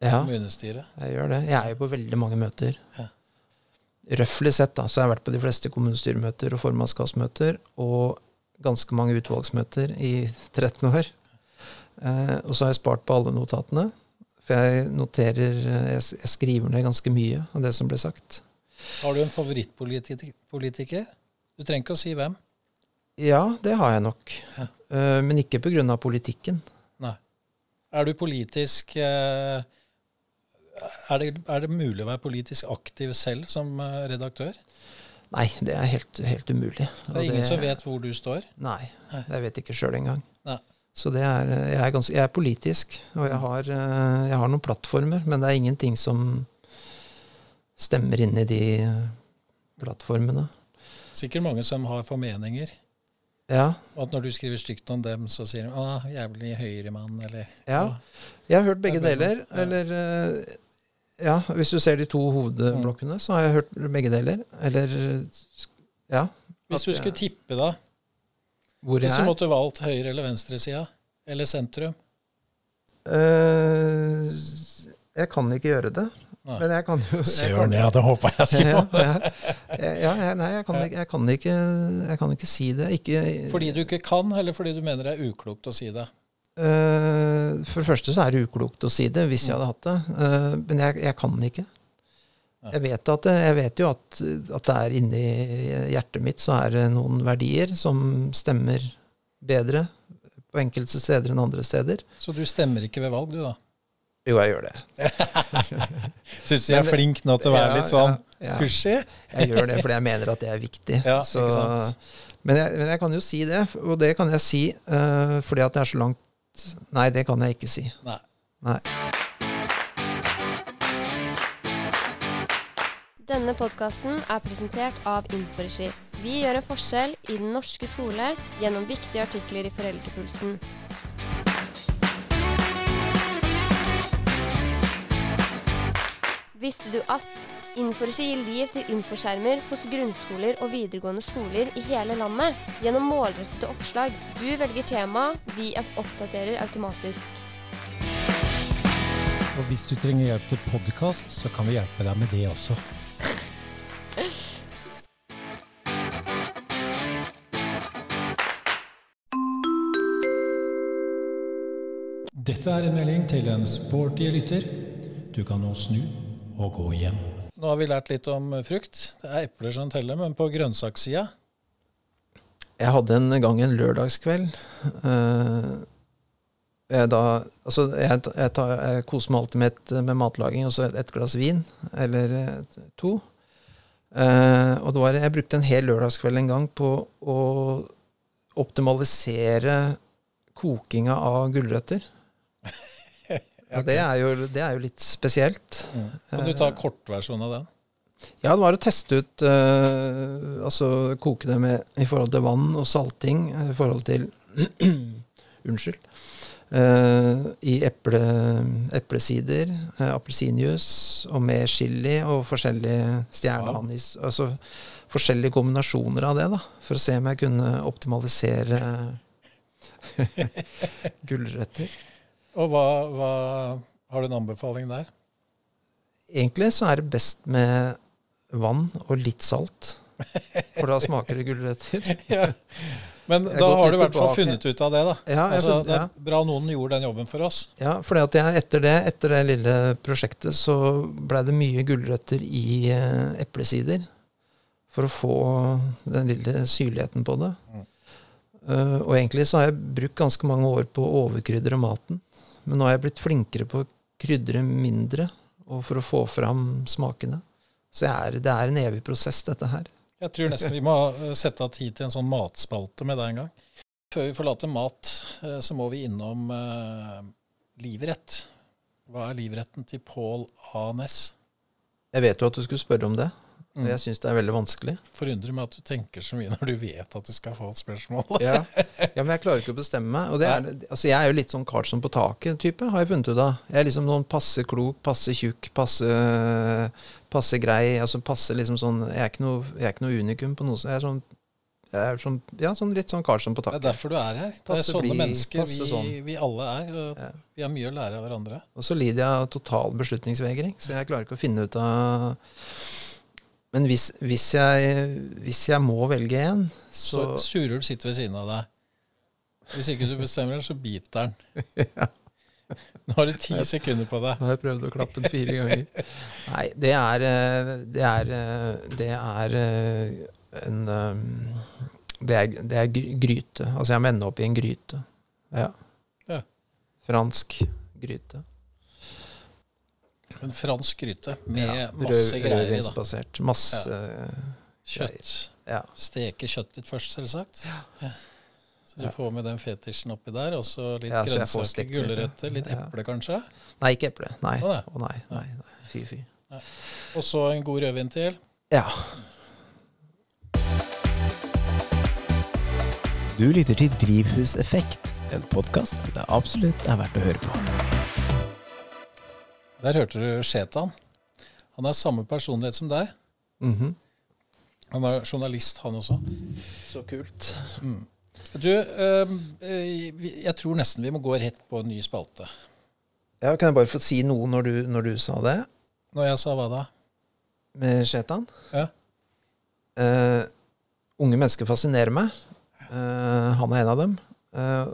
ja. Jeg gjør det. Jeg er jo på veldig mange møter. Ja. Røftlig sett da, så har jeg vært på de fleste kommunestyremøter og formannskapsmøter og ganske mange utvalgsmøter i 13 år. Eh, og så har jeg spart på alle notatene. For jeg noterer Jeg, jeg skriver ned ganske mye av det som ble sagt. Har du en favorittpolitiker? Du trenger ikke å si hvem. Ja, det har jeg nok. Ja. Uh, men ikke pga. politikken. Nei. Er du politisk uh, er det, er det mulig å være politisk aktiv selv som eh, redaktør? Nei, det er helt, helt umulig. Det er ingen som vet hvor du står? Nei, Nei. jeg vet ikke sjøl engang. Så det er, jeg, er ganske, jeg er politisk, og jeg har, eh, jeg har noen plattformer, men det er ingenting som stemmer inn i de plattformene. Sikkert mange som har formeninger. Ja, Og at når du skriver stygt om dem, så sier de 'Å, jævlig høyremann', eller ja. Jeg har hørt begge er deler. Eller eh, Ja, hvis du ser de to hovedblokkene, så har jeg hørt begge deler. Eller Ja. Hvis du skulle tippe, da? Hvor jeg Hvis du er. måtte valgt høyre- eller venstresida? Eller sentrum? Uh, jeg kan ikke gjøre det. Nei. Men jeg kan jo jeg Søren, jeg hadde håpa jeg skulle få. ja. ja, ja, nei, jeg kan, ikke, jeg, kan ikke, jeg kan ikke si det. Ikke, Fordi du ikke kan, eller fordi du mener det er uklokt å si det? Uh, for det første så er det uklokt å si det, hvis jeg hadde hatt det. Uh, men jeg, jeg kan ikke. Jeg vet, at jeg vet jo at, at det er inni hjertet mitt så er det noen verdier som stemmer bedre på enkelte steder enn andre steder. Så du stemmer ikke ved valg, du, da? Jo, jeg gjør det. (laughs) Syns jeg er flink nå til å være Ja, litt sånn ja, ja. Jeg gjør det fordi jeg mener at det er viktig. (laughs) Ja, Så, men, jeg, men jeg kan jo si det, og det kan jeg si uh, fordi at det er så langt Nei, det kan jeg ikke si. Nei. Nei. Denne podkasten er presentert av Inforegi. Vi gjør en forskjell i den norske skole gjennom viktige artikler i Foreldrepulsen. Visste du at Inforegi gir liv til infoskjermer hos grunnskoler og videregående skoler i hele landet gjennom målrettede oppslag? Du velger tema, vi oppdaterer automatisk. Og hvis du trenger hjelp til podkast, så kan vi hjelpe deg med det også. Dette er en melding til en sporty lytter. Du kan nå snu og gå hjem. Nå har vi lært litt om frukt. Det er epler som teller, men på grønnsakssida Jeg hadde en gang en lørdagskveld. eh, jeg, da, altså jeg, jeg, tar, jeg koser meg alltid med, et, med matlaging og så et, et glass vin, eller eh, to. Eh, og det var, jeg brukte en hel lørdagskveld en gang på å optimalisere kokinga av gulrøtter. (laughs) Og det er, jo, det er jo litt spesielt. Kan du ta kortversjonen av den? Ja, det var å teste ut uh, Altså koke det med i forhold til vann og salting eh, i forhold til (clears throat) Unnskyld. Eh, I eple, eplesider, uh, appelsinjuice og med chili og forskjellige stjerneanis. Altså forskjellige kombinasjoner av det, da. For å se om jeg kunne optimalisere (laughs) gulrøtter. Og hva, hva Har du en anbefaling der? Egentlig så er det best med vann og litt salt. For da smaker det gulrøtter. (laughs) Ja. Men da har du i hvert fall funnet ut av det, da. Ja, altså, funnet- det er bra noen gjorde den jobben for oss. Ja, for etter det, etter det lille prosjektet så blei det mye gulrøtter i eh, eplesider. For å få den lille syrligheten på det. Eh, og egentlig så har jeg brukt ganske mange år på å overkrydre maten. Men nå har jeg blitt flinkere på å krydre mindre, og for å få fram smakene. Så jeg er, det er en evig prosess, dette her. Jeg tror nesten vi må eh, sette av tid til en sånn matspalte med deg en gang. Før vi forlater mat, eh, så må vi innom eh, livrett. Hva er livretten til Pål A. Næss? Jeg vet jo at du skulle spørre om det, og Mm. jeg syns det er veldig vanskelig. Forundrer meg at du tenker så mye når du vet at du skal få et spørsmål. Ja. (laughs) ja, men jeg klarer ikke å bestemme meg. Og er, altså jeg er jo litt sånn Karlsson på taket-type, har jeg funnet ut av. Jeg er liksom noen passe klok, passe tjukk, passe, passe grei. altså passe liksom sånn, Jeg er ikke noe, jeg er ikke noe unikum på noe sånt. Jeg er sånn, jeg er sånn, ja, sånn litt sånn Karlsson på taket. Det er derfor du er her. Det er Passe sånne bli, mennesker vi, sånn. vi alle er. Og Vi har mye å lære av hverandre. Og så lider jeg av total beslutningsvegring, så jeg klarer ikke å finne ut av Men hvis, hvis, jeg, hvis jeg må velge en, Så, så Surulv sitter ved siden av deg. Hvis ikke du bestemmer, så biter den (laughs) Nå har du ti sekunder på deg. Nå har jeg prøvd å klappe den fire ganger. Nei, det er Det er, det er en det er, det er gryte. Altså, jeg må ende opp i en gryte. Ja. Ja. Fransk gryte. En fransk gryte med Ja, masse rød- greier i. da. Rødvinsbasert. Masse Kjøtt. Ja. Steke kjøtt litt først, selvsagt. Ja. Så du Ja. får med den fetisjen oppi der, og så litt Ja, grønnsaker, gulrøtter, litt Ja. eple kanskje. Nei, ikke eple. Nei. Å, nei. nei, nei, nei. Fy, fy. Og så en god rødvin til. Ja. Du lytter til Drivhuseffekt, en podkast det absolutt er verdt å høre på. Der hørte du Shetan. Han er samme personlighet som deg. Mhm. Han er journalist, han også. Så kult. Du, øh, jeg tror nesten vi må gå rett på en ny spalte. Ja, kan jeg bare få si noe når du, når du sa det? Når jeg sa hva da? med Shetan. Ja. Uh, unge mennesker fascinerer meg. Uh, han er en av dem. Eh,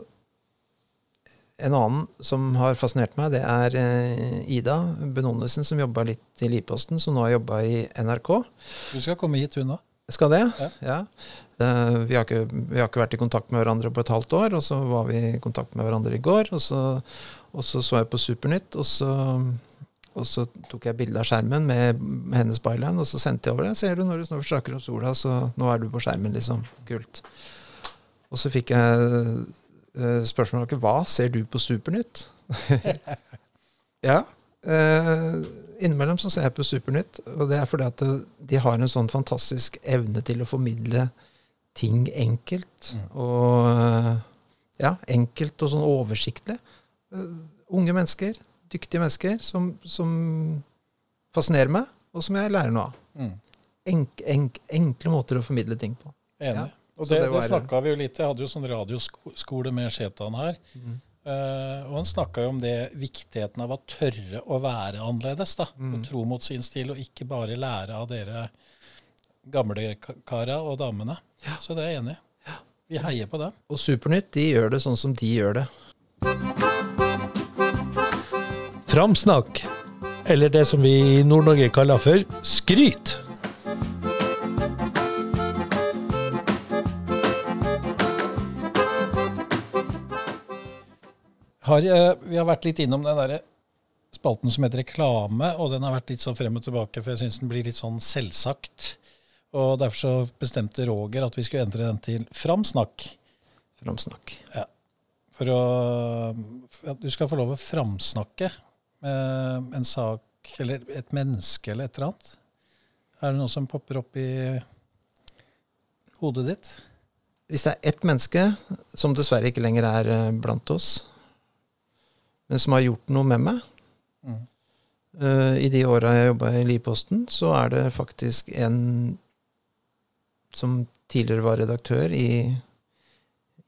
en annen som har fascinert meg, det er eh, Ida Benonnesen, som jobba litt i Liposten, som nå har jobba i NRK. Du skal komme hit, hun òg. Skal det? Ja. Ja. Eh, vi, har ikke, vi har ikke vært i kontakt med hverandre på et halvt år, og så var vi i kontakt med hverandre i går. Og så og så, så jeg på Supernytt, og så, og så tok jeg bilde av skjermen med hennes byline, og så sendte jeg over det. Ser du når du snakker om sola, så nå er du på skjermen, liksom. Kult. Og så fikk jeg uh, ikke hva ser du på Supernytt? (laughs) ja. eh, innimellom så ser jeg på Supernytt, og det er fordi at de har en sånn fantastisk evne til å formidle ting enkelt. Og eh, ja, enkelt og sånn oversiktlig. Eh, unge mennesker, dyktige mennesker, som, som fascinerer meg, og som jeg lærer noe av. Mm. Enk, enk, enkle måter å formidle ting på. Enig. Ja. Og det, det det, snakka vi jo litt Jeg hadde jo sånn radioskole med Shetan her. Mm. Uh, og han snakka jo om det viktigheten av å tørre å være annerledes. da, mm. Og tro mot sin stil, og ikke bare lære av dere gamle kara og damene. Så det er jeg enig i. Vi heier på dem. Og Supernytt de gjør det sånn som de gjør det. Framsnakk, eller det som vi i Nord-Norge kaller for skryt. Har, eh, vi har vært litt innom den der spalten som heter reklame, og den har vært litt sånn frem og tilbake, for jeg syns den blir litt sånn selvsagt. Og derfor så bestemte Roger at vi skulle endre den til Framsnakk. Framsnakk. Ja. For å at Du skal få lov å framsnakke med en sak eller et menneske eller et eller annet. Er det noe som popper opp i hodet ditt? Hvis det er ett menneske som dessverre ikke lenger er eh, blant oss, men som har gjort noe med meg Mm. Uh, I de åra jeg jobba i Livposten, så er det faktisk en som tidligere var redaktør i,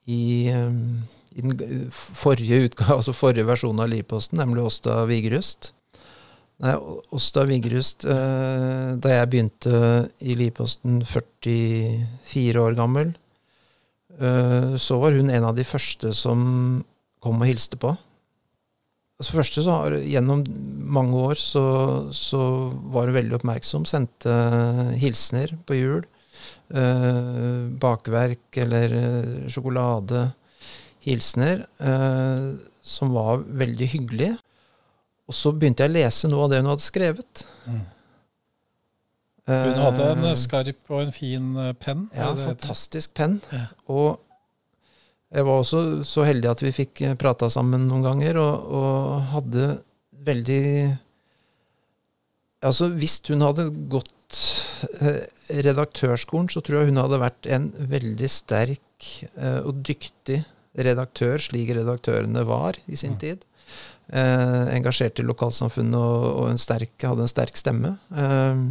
i, um, i den forrige utgave, (laughs) altså forrige versjonen av Livposten, nemlig Åsta Vigrust. Nei, Åsta Vigrust, uh, da jeg begynte i Livposten 44 år gammel, uh, så var hun en av de første som kom og hilste på. Altså første så har, Gjennom mange år så, så var hun veldig oppmerksom, sendte hilsener på jul. Eh, bakverk eller eh, sjokolade. Hilsener eh, som var veldig hyggelige. Og så begynte jeg å lese noe av det hun hadde skrevet. Mm. Hun hadde en Eh, skarp og en fin eh, penn. ja, det fantastisk penn. Ja. Og jeg var også så heldig at vi fikk prata sammen noen ganger, og, og hadde veldig Altså, hvis hun hadde gått eh, redaktørskolen, så tror jeg hun hadde vært en veldig sterk eh, og dyktig redaktør, slik redaktørene var i sin tid. Eh, engasjert i lokalsamfunnet og, og en sterk, hadde en sterk stemme. Eh,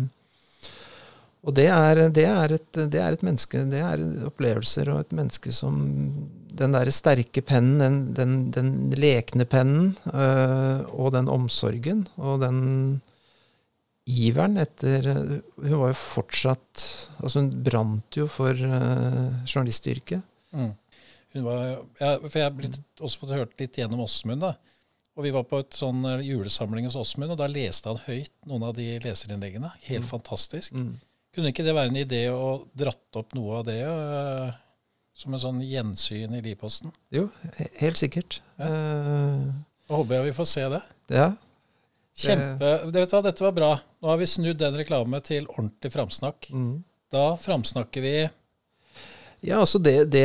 og det er, det, er et, det er et menneske, det er opplevelser og et menneske som Den derre sterke pennen, den, den, den lekne pennen, øh, og den omsorgen og den iveren etter Hun var jo fortsatt Altså, hun brant jo for øh, journalistyrket. Mm. Hun var, ja, for jeg har også fått hørt litt gjennom Åsmund, da. Og vi var på et sånn eh, julesamling hos Åsmund, og da leste han høyt noen av de leserinnleggene. Helt Mm. fantastisk. Mm. Kunne ikke det være en idé å dratt opp noe av det øh, som en sånn gjensyn i Livposten? Jo, helt sikkert. Ja. Da håper jeg vi får se det. ja. Kjempe, det, vet du hva, Dette var bra. Nå har vi snudd den reklame til ordentlig framsnakk. Mm. Da framsnakker vi Ja, altså det, det,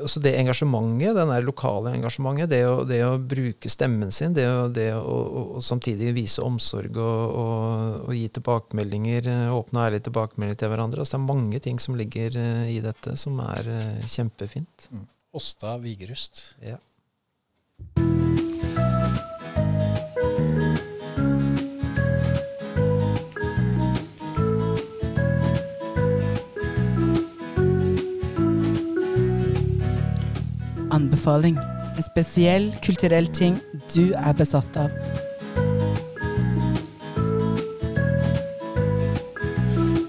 altså det engasjementet, den der lokale engasjementet, det å, det å bruke stemmen sin, det å, det å, å, samtidig vise omsorg og, og, og gi tilbakemeldinger, åpne og ærlige tilbakemeldinger til hverandre. Altså det er mange ting som ligger eh, i dette som er eh, kjempefint. Åsta Vigerust. Ja. Anbefaling. En spesiell kulturell ting du er besatt av.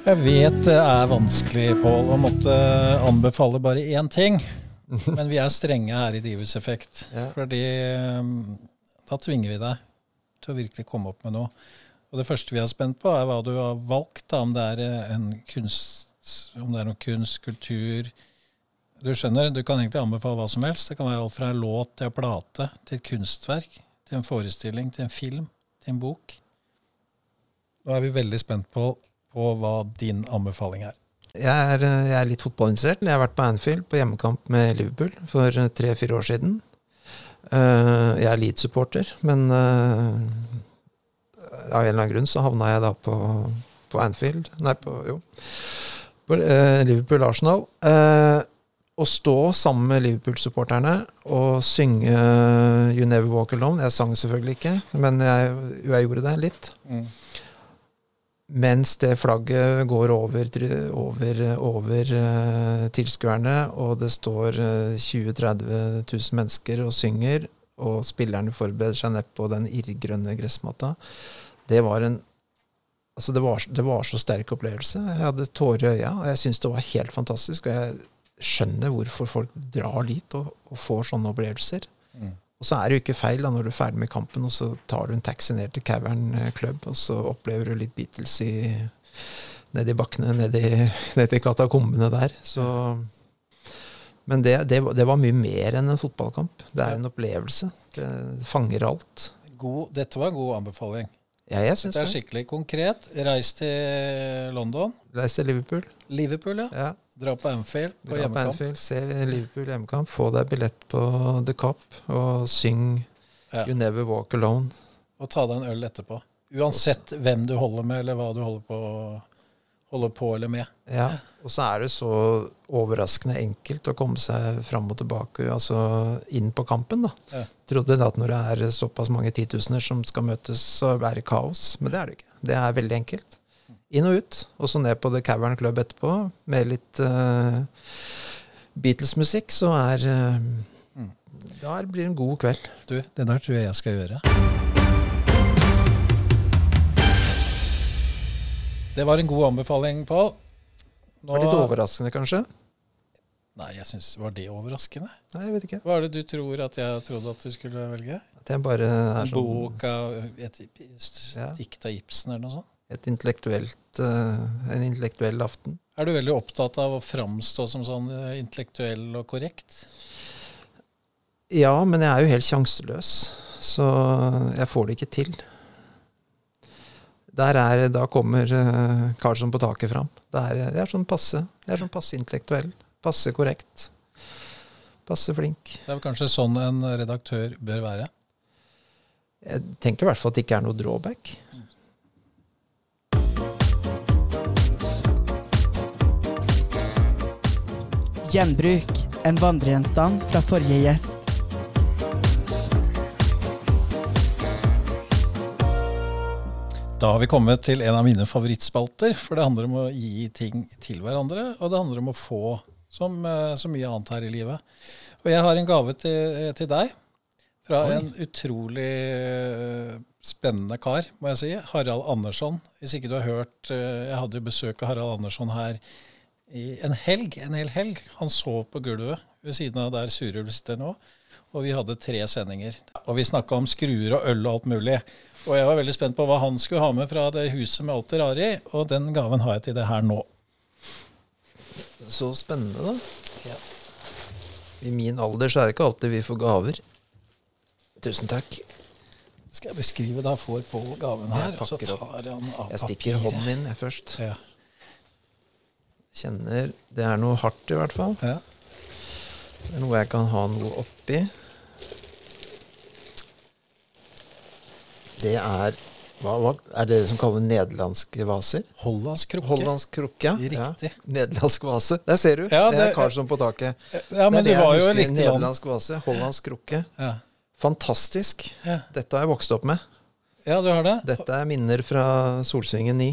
Jeg vet det er vanskelig, Pål, å måtte anbefale bare én ting. (laughs) Men vi er strenge her i Drivhuseffekt. Ja. Fordi um, da tvinger vi deg til å virkelig komme opp med noe. Og det første vi er spent på, er hva du har valgt. Da, om det er eh, en kunst, om det er noe kunst, kultur Du skjønner, du kan egentlig anbefale hva som helst. Det kan være alt fra en låt til en plate, til et kunstverk, til en forestilling, til en film, til en bok. Nå er vi veldig spent på, på hva din anbefaling er. Jeg er, eh, jeg er litt fotballinteressert. Jeg har vært på Anfield på hjemmekamp med Liverpool for eh, tre-fire år siden. Eh, jeg er Leeds-supporter, men av en eller annen grunn så havna jeg da på, på Anfield Nei, på jo. På, Liverpool-Arsenal. Eh, å stå sammen med Liverpool-supporterne og synge eh, You Never Walk Alone Jeg sang selvfølgelig ikke, men jeg, jeg gjorde det litt. Mens det flagget går over, over, over eh, tilskuerne, og det står eh, 20 000-30 000 mennesker og synger, og spillerne forbereder seg nedpå den irrgrønne gressmatta. Det var en Altså, det var, det var så sterk opplevelse. Jeg hadde tårer i øya, og jeg syntes det var helt fantastisk. Og jeg skjønner hvorfor folk drar dit og, og får sånne opplevelser. Mm. Og så er det jo ikke feil da, når du er ferdig med kampen, og så tar du en taxi ned til Cavern eh, Club, og så opplever du litt Beatles i, nedi bakkene, nedi, (laughs) nedi katakombene der. Så, men det, det, var- det var mye mer enn en fotballkamp. Det er en opplevelse. Det fanger alt. God, dette var en god anbefaling. Ja, jeg synes Dette er skikkelig konkret. Reis til London. Reis til Liverpool. Liverpool, ja. Ja. Dra på Anfield på Dra på. Anfield, se Liverpool hjemmekamp, få deg billett på The Cop, og syng Ja. You Never Walk Alone. Og ta deg en øl etterpå. Uansett hvem du holder med, eller hva du holder på, holder på eller med. Ja, og så er det så overraskende enkelt å komme seg fram og tilbake, altså inn på kampen, da. Ja. Trodde da at når det er såpass mange titusener som skal møtes, så er det kaos. Men det er det ikke. Det er veldig enkelt. Inn og ut, og så ned på The Cavern Club etterpå, med litt uh, Beatles-musikk, så er eh, Da blir det en god kveld. Du, det der tror jeg jeg skal gjøre. Det var en god anbefaling, Pål. Det var litt overraskende, kanskje? Nei, jeg synes, Var det overraskende? Nei, jeg vet ikke. Hva er det du tror at jeg trodde at du skulle velge? At jeg bare er sånn bok av et Ja. dikt av Ibsen eller noe sånt? Et intellektuelt, eh, en intellektuell aften. Er du veldig opptatt av å framstå som sånn eh, intellektuell og korrekt? Ja, men jeg er jo helt sjanseløs, så jeg får det ikke til. Der er, da kommer uh, Karlsson på taket fram. Er jeg, er sånn passe. Jeg er sånn passe intellektuell. Passe korrekt. Passe flink. Det er vel kanskje sånn en redaktør bør være? Jeg tenker i hvert fall at det ikke er noe drawback. Gjenbruk. En vandregjenstand fra forrige gjest. Da har vi kommet til en av mine favorittspalter, for det handler om å gi ting til hverandre, og det handler om å få, som eh, så mye annet her i livet. Og jeg har en gave til, til deg fra Oi. en utrolig eh, spennende kar, må jeg si. Harald Andersson. Hvis ikke du har hørt eh, Jeg hadde jo besøk av Harald Andersson her i en helg, en hel helg. Han sov på gulvet ved siden av der Surulv sitter nå. Og vi hadde tre sendinger. Og vi snakka om skruer og øl og alt mulig. Og jeg var veldig spent på hva han skulle ha med fra det huset med alt det rare i. Og den gaven har jeg til det her nå. Så spennende, da. I min alder så er det ikke alltid vi får gaver. Tusen takk. Skal jeg beskrive da får på gaven her, Jeg og så tar han av Jeg stikker hånden min først. Ja. Kjenner Det er noe hardt, i hvert fall. Ja. Det er noe jeg kan ha noe oppi. Det er hva, hva er det som kalles nederlandske vaser? Hollandsk krukke. Hollandsk krukke, ja. Riktig. Nederlandsk vase. Der ser du. Ja, det, er Karlsson på taket. Ja, men det det var jo riktig. Nederlandsk vase. Hollandsk krukke. Ja. Fantastisk. Dette har jeg vokst opp med. ja, du har det. Dette er minner fra Solsvingen 9.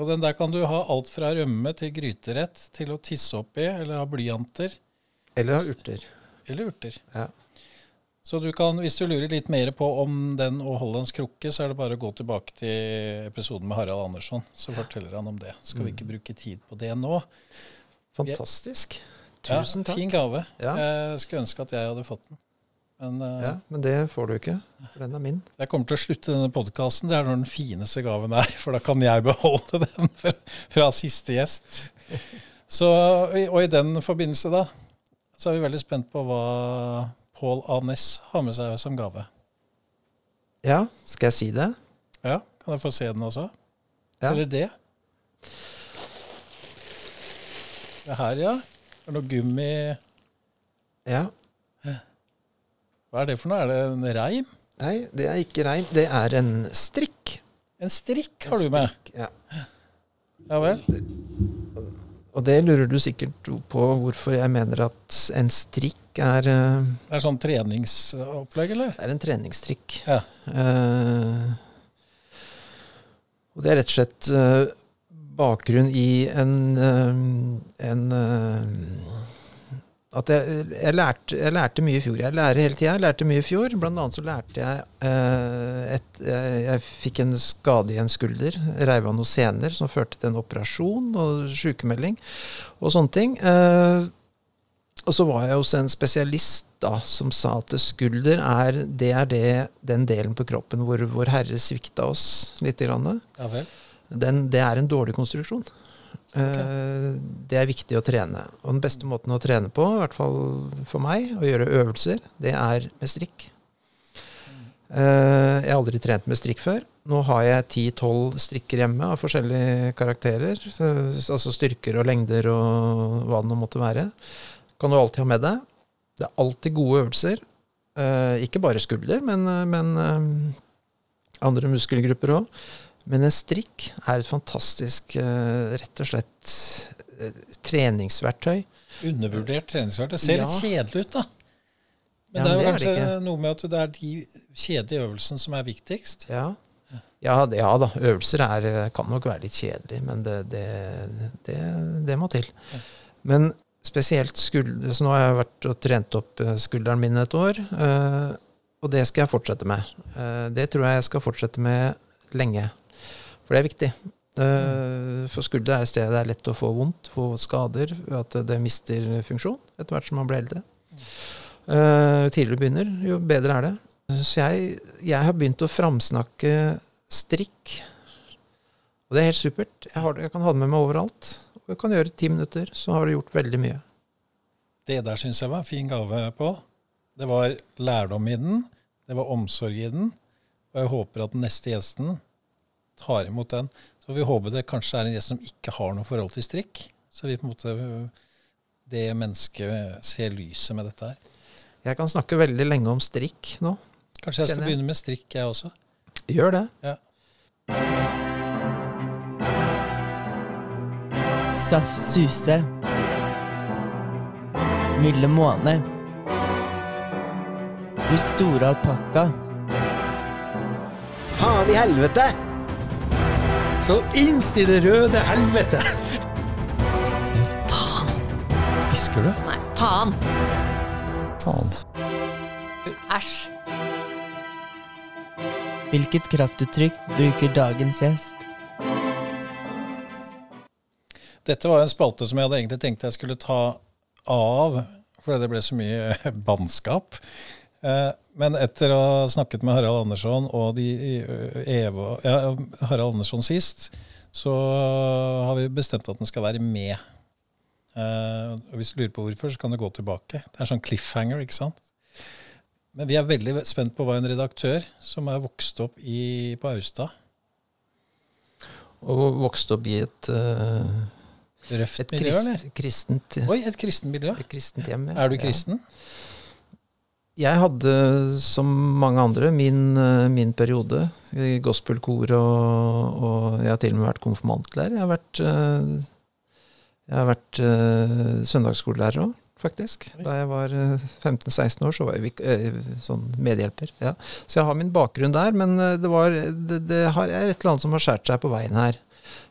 Og den der kan du ha alt fra rømme til gryterett til å tisse oppi, eller ha blyanter. Eller ha urter. Eller urter. Ja. Så du kan, hvis du lurer litt mer på om den og Hollands krukke, så er det bare å gå tilbake til episoden med Harald Andersson. Så forteller han om det. Skal Mm. vi ikke bruke tid på det nå? Fantastisk. Ja, Tusen takk. Fin gave. Ja. Jeg skulle ønske at jeg hadde fått den. Men uh, Ja, men det får du ikke. For den er min. jeg kommer til å slutte denne podkasten. Det er når den fineste gaven er, for da kan jeg beholde den (laughs) fra, fra siste gjest. Så, og i den forbindelse, da, så er vi veldig spent på hva Pål A. Næss har med seg som gave. Ja, skal jeg si det? Ja, Kan jeg få se den også? Ja. Eller det? Det her, ja. Det er noe gummi Ja. Hva er det for noe? Er det en reim? Nei, det er ikke reim. Det er en strikk. En strikk har En du med? strikk, Ja. Ja vel. Og det lurer du sikkert på hvorfor jeg mener at en strikk er eh, Det er sånn treningsopplegg, eller? Det er en treningsstrikk. Ja. Uh, og det er rett og slett uh, bakgrunn i en, uh, en At jeg, jeg, lærte, jeg lærte mye i fjor. Jeg lærer hele tida. Jeg lærte mye i fjor. Blant annet så lærte jeg eh, et, jeg, jeg fikk en skade i en skulder. Reiv av noen sener som førte til en operasjon og sykemelding og sånne ting. Eh, og så var jeg hos en spesialist da, som sa at skulder er, det er det, den delen på kroppen hvor Vår Herre svikta oss litt. Grann. Ja. Den, det er en dårlig konstruksjon. Eh, Det er viktig å trene. Og den beste måten å trene på, i hvert fall for meg, å gjøre øvelser, det er med strikk. Eh, Jeg har aldri trent med strikk før. Nå har jeg 10-12 strikker hjemme av forskjellige karakterer. Altså styrker og lengder og hva det nå måtte være. Kan du alltid ha med deg. Det er alltid gode øvelser. Eh, Ikke bare skulder, men, men andre muskelgrupper òg. Men en strikk er et fantastisk, eh, rett og slett, eh, treningsverktøy. Undervurdert treningsverktøy. Det ser Ja. litt kjedelig ut, da. Men Ja, det er jo det kanskje er noe med at det er de kjedelige øvelsene som er viktigst. Ja. Ja, det, ja da. Øvelser er, eh, kan nok være litt kjedelig, men det, det, må til. Men spesielt skulder Så nå har jeg vært og trent opp skulderen min et år, og det skal jeg fortsette med. Det tror jeg jeg skal fortsette med lenge, for det er viktig. Uh, for skulder er et sted det er lett å få vondt, få skader, at det mister funksjon etter hvert som man blir eldre. Jo tidligere du begynner, jo bedre er det. Så jeg, jeg har begynt å framsnakke strikk. Og det er helt supert. Jeg, har, jeg kan ha det med meg overalt. Og jeg kan gjøre ti minutter, så har det gjort veldig mye. Det der syns jeg var en fin gave på. Det var lærdom i den, det var omsorg i den, og jeg håper at den neste gjesten tar imot den. Så vi håper det kanskje er en gjest som ikke har noe forhold til strikk. Så vi på en måte det mennesket ser lyset med dette her. Jeg kan snakke veldig lenge om strikk nå. Kanskje jeg skal jeg. begynne med strikk, jeg også. Gjør det. Ja. Saft Suse. Milde Måne. Du store alpakka. Faen i helvete! Så innst i det røde helvete! Faen. Hvisker du? Nei, faen. Faen. Æsj. Hvilket kraftuttrykk bruker dagens gjest? Dette var en spalte som jeg hadde egentlig tenkt jeg skulle ta av fordi det ble så mye (laughs) bannskap. Eh, Men etter å ha snakket med Harald Andersson og de, eh, Eva, ja, Harald Andersson sist, så har vi bestemt at den skal være med. Uh, Hvis du lurer på hvorfor, så kan du gå tilbake. Det er sånn cliffhanger, ikke sant? Men vi er veldig spent på hva en redaktør som er vokst opp i, på Austad Og vokst opp i et, uh, Røft et miljø, krist, eller? kristent, Oi, et kristent miljø. et kristent hjem. ja. Er du Ja. Jeg hadde, som mange andre, min, eh, min periode i gospelkor, og, og jeg har til og med vært konfirmantlærer. Jeg har vært, eh, jeg har vært eh, søndagsskolelærer òg, faktisk. Da jeg var eh, 15-16 år, så var jeg sånn medhjelper. Ja. Så jeg har min bakgrunn der, men det, var, det, det har, er et eller annet som har skåret seg på veien her.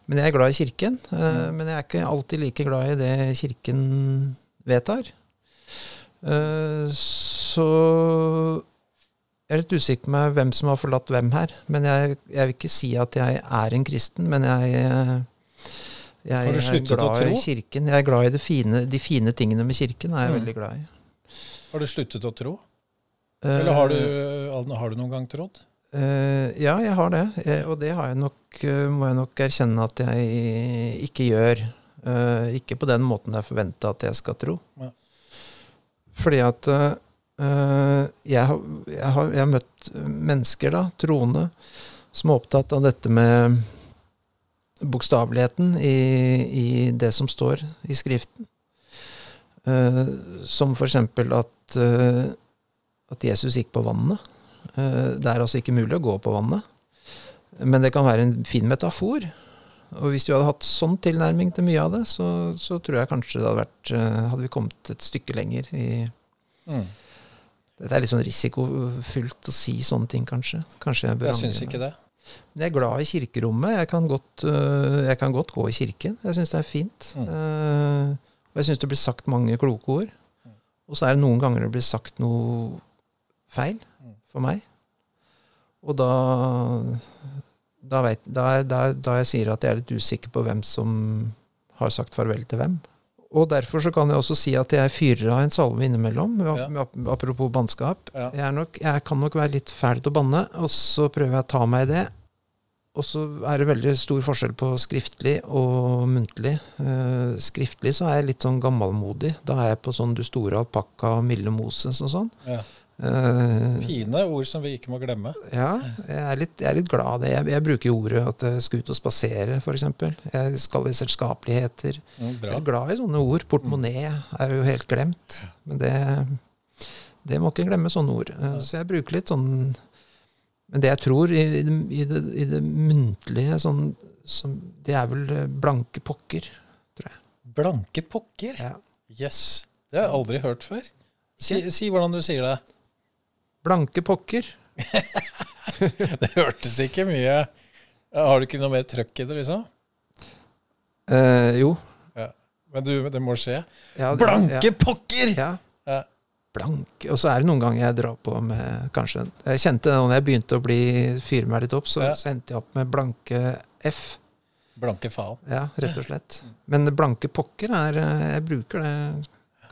Men jeg er glad i kirken. eh, Men jeg er ikke alltid like glad i det kirken vedtar. Eh, Så jeg er litt usikker på hvem som har forlatt hvem her. Men jeg, jeg vil ikke si at jeg er en kristen, men jeg, eh, jeg er glad i kirken. Jeg er glad i fine, de fine tingene med kirken. er jeg Mm. veldig glad i. Har du sluttet å tro? Eller har du, har du noen gang trodd? Uh, ja, jeg har det. Eh, og det har jeg nok, eh, må jeg nok erkjenne at jeg ikke gjør. Uh, ikke på den måten jeg forventa at jeg skal tro. Ja. Fordi at eh, eh, jeg, har, jeg, har, jeg har møtt mennesker, da, troende, som er opptatt av dette med bokstaveligheten i, i det som står i Skriften. Uh, som eksempel at, uh, at Jesus gikk på vannet. Uh, Det er altså ikke mulig å gå på vannet. Men det kan være en fin metafor. Og hvis du hadde hatt sånn tilnærming til mye av det, så, så tror jeg kanskje det hadde vært eh, Hadde vi kommet et stykke lenger i Mm. Dette er litt sånn risikofullt å si sånne ting, kanskje. Kanskje jeg bør Jeg syns ikke det. Men jeg er glad i kirkerommet. Jeg kan godt, øh, jeg kan godt gå i kirken. Jeg syns det er fint. Mm. Eh, og jeg syns det blir sagt mange kloke ord. Og så er det noen ganger det blir sagt noe feil Mm. for meg. Og da da, vet, da, er, da, da jeg sier at jeg er litt usikker på hvem som har sagt farvel til hvem. Og derfor så kan jeg også si at jeg fyrer av en salve innimellom, Ja. apropos bannskap. Ja. Jeg, er nok, jeg kan nok være litt fæl til å banne, og så prøver jeg å ta meg i det. Og så er det veldig stor forskjell på skriftlig og muntlig. Eh, skriftlig så er jeg litt sånn gammelmodig. Da er jeg på sånn Du store alpakka, milde Moses og sånn. Ja. Eh, Fine ord som vi ikke må glemme. ja, jeg er litt, jeg er litt glad av det. Jeg, jeg bruker jo ordet at jeg skal ut og spasere, f.eks. Jeg skal i selskapeligheter. Mm, Jeg er glad i sånne ord. Portemonee er jo helt glemt. Men det, det må ikke glemme sånne ord. Eh, Så jeg bruker litt sånn Men det jeg tror i, i, det, i, det, i det muntlige sånn, som, Det er vel eh, blanke pokker. Blanke pokker? Ja. Yes. Det har jeg aldri hørt før. Si, si hvordan du sier det. Blanke pokker. (laughs) Det hørtes ikke mye Har du ikke noe mer trøkk i det, liksom? Eh, jo. Ja. Men du, det må skje. Ja, det- Blanke ja. pokker! Ja. Blanke. Og så er det noen ganger jeg drar på med kanskje Jeg kjente det når jeg begynte å bli fyre meg litt opp, så, så endte jeg opp med blanke F. Blanke faen. Ja, rett og slett. Men blanke pokker er eh, Jeg bruker det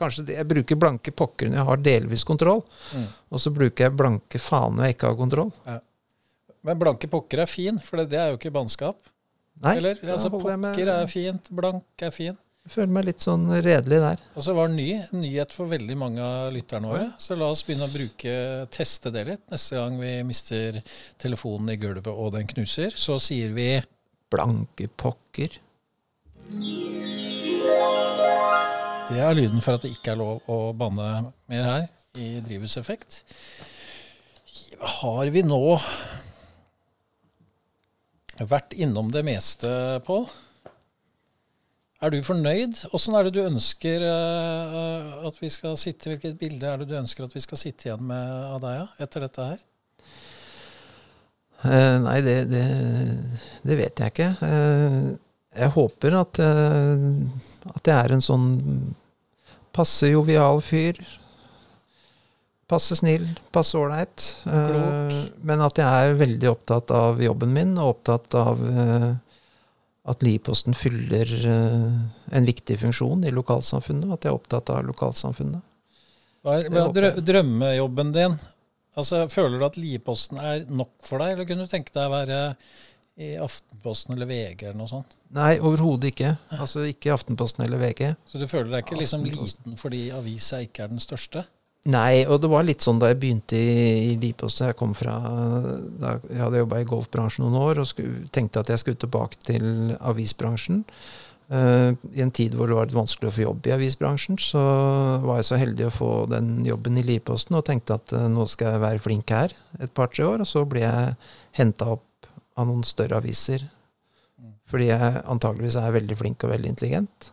Kanskje det, jeg bruker blanke pokker når jeg har delvis kontroll. Mm. Og så bruker jeg blanke faen når jeg ikke har kontroll. Men blanke pokker er fin, for det, det er jo ikke bannskap. Nei, Eller? Altså, med- pokker er fint, blank er fin. Jeg føler meg litt sånn redelig der. Og så var det ny, en nyhet for veldig mange av lytterne våre. Så la oss begynne å bruke, teste det litt. Neste gang vi mister telefonen i gulvet og den knuser, så sier vi Blanke pokker. Det er lyden for at det ikke er lov å banne mer her i drivhuseffekt. Har vi nå vært innom det meste, Pål? Er du fornøyd? Åssen er det du ønsker eh, at vi skal sitte Hvilket bilde er det du ønsker at vi skal sitte igjen med av deg etter dette her? Eh, nei, det, det, det vet jeg ikke. Eh, jeg håper at, eh, at jeg er en sånn passe jovial fyr. Passe snill, passe ålreit. Eh, men at jeg er veldig opptatt av jobben min, og opptatt av eh, at Livposten fyller eh, en viktig funksjon i lokalsamfunnet. og At jeg er opptatt av lokalsamfunnet. Hva er, hva er drø drømmejobben din? Altså, Føler du at Lieposten er nok for deg, eller kunne du tenke deg å være i Aftenposten eller VG eller noe sånt? Nei, overhodet ikke. Altså ikke Aftenposten eller VG. Så du føler deg ikke liksom liten fordi avisa ikke er den største? Nei, og det var litt sånn da jeg begynte i, i Lipost. Jeg kom fra da Jeg hadde jobba i golfbransjen noen år og skulle, tenkte at jeg skulle tilbake til avisbransjen. Uh, I en tid hvor det var litt vanskelig å få jobb i avisbransjen, så var jeg så heldig å få den jobben i Liposten og tenkte at uh, nå skal jeg være flink her et par-tre år. Og så ble jeg henta opp av noen større aviser. Fordi jeg antageligvis er veldig flink og veldig intelligent.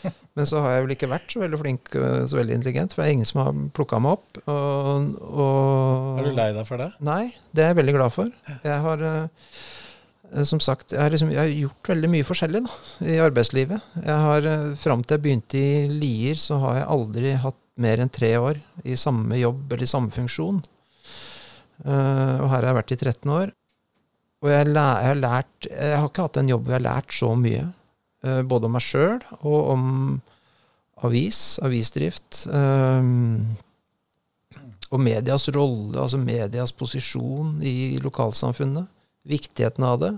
(laughs) Men så har jeg vel ikke vært så veldig flink og så veldig intelligent, for det er ingen som har plukka meg opp. Og, og Er du lei deg for det? Nei, det er jeg veldig glad for. Jeg har eh, som sagt, jeg har, liksom, jeg har gjort veldig mye forskjellig da, i arbeidslivet. Jeg har, eh, Fram til jeg begynte i Lier, så har jeg aldri hatt mer enn tre år i samme jobb eller i samme funksjon. Eh, og her har jeg vært i 13 år. Og jeg, jeg har lært Jeg har ikke hatt en jobb hvor jeg har lært så mye. eh, både om meg sjøl og om avis, avisdrift. eh, og medias rolle, altså medias posisjon i lokalsamfunnet. Viktigheten av det.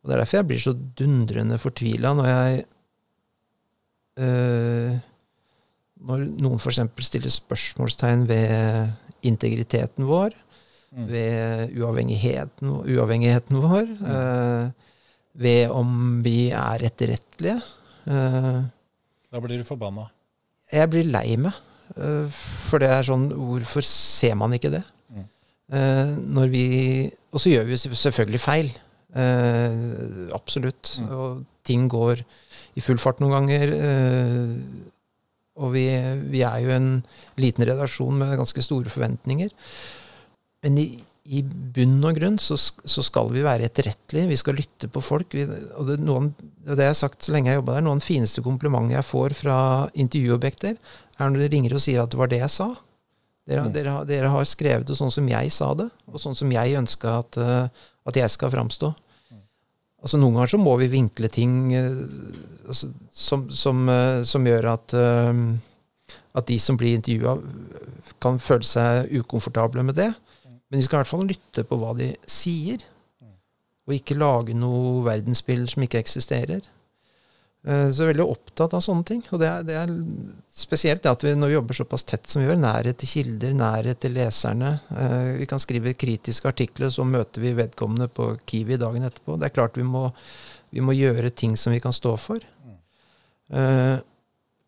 Og Det er derfor jeg blir så dundrende fortvila når jeg eh, Når noen f.eks. stiller spørsmålstegn ved integriteten vår. Ved uavhengigheten, uavhengigheten vår, eh, ved om vi er etterrettelige. Eh, Da blir du forbanna. jeg blir lei meg. eh, For det er sånn Hvorfor ser man ikke det? Mm. Eh, Når vi Og så gjør vi selvfølgelig feil. Eh, Absolutt. Mm. Og ting går i full fart noen ganger. eh, Og vi, vi er jo en liten redaksjon med ganske store forventninger. Men i, i bunn og grunn så, så skal vi være etterrettelige. Vi skal lytte på folk. Vi, og det, noen, det har sagt så lenge jeg har jobba der, noen av de fineste komplimentene jeg får fra intervjuobjekter, er når de ringer og sier at det var det jeg sa. Dere, Mm. dere, har- dere har skrevet det sånn som jeg sa det, og sånn som jeg ønska at, eh, at jeg skal framstå. Altså Noen ganger så må vi vinkle ting eh, altså, som, som, eh, som gjør at, at de som blir intervjua, kan føle seg ukomfortable med det. Men vi skal i hvert fall lytte på hva de sier, og ikke lage noe verdensbilde som ikke eksisterer. Eh, Så jeg er veldig opptatt av sånne ting. Og det er, det er spesielt det at vi når vi jobber såpass tett som vi gjør, nærhet til kilder, nærhet til leserne. Eh, Vi kan skrive kritiske artikler, så møter vi vedkommende på Kiwi dagen etterpå. Det er klart vi må, vi må gjøre ting som vi kan stå for. Eh,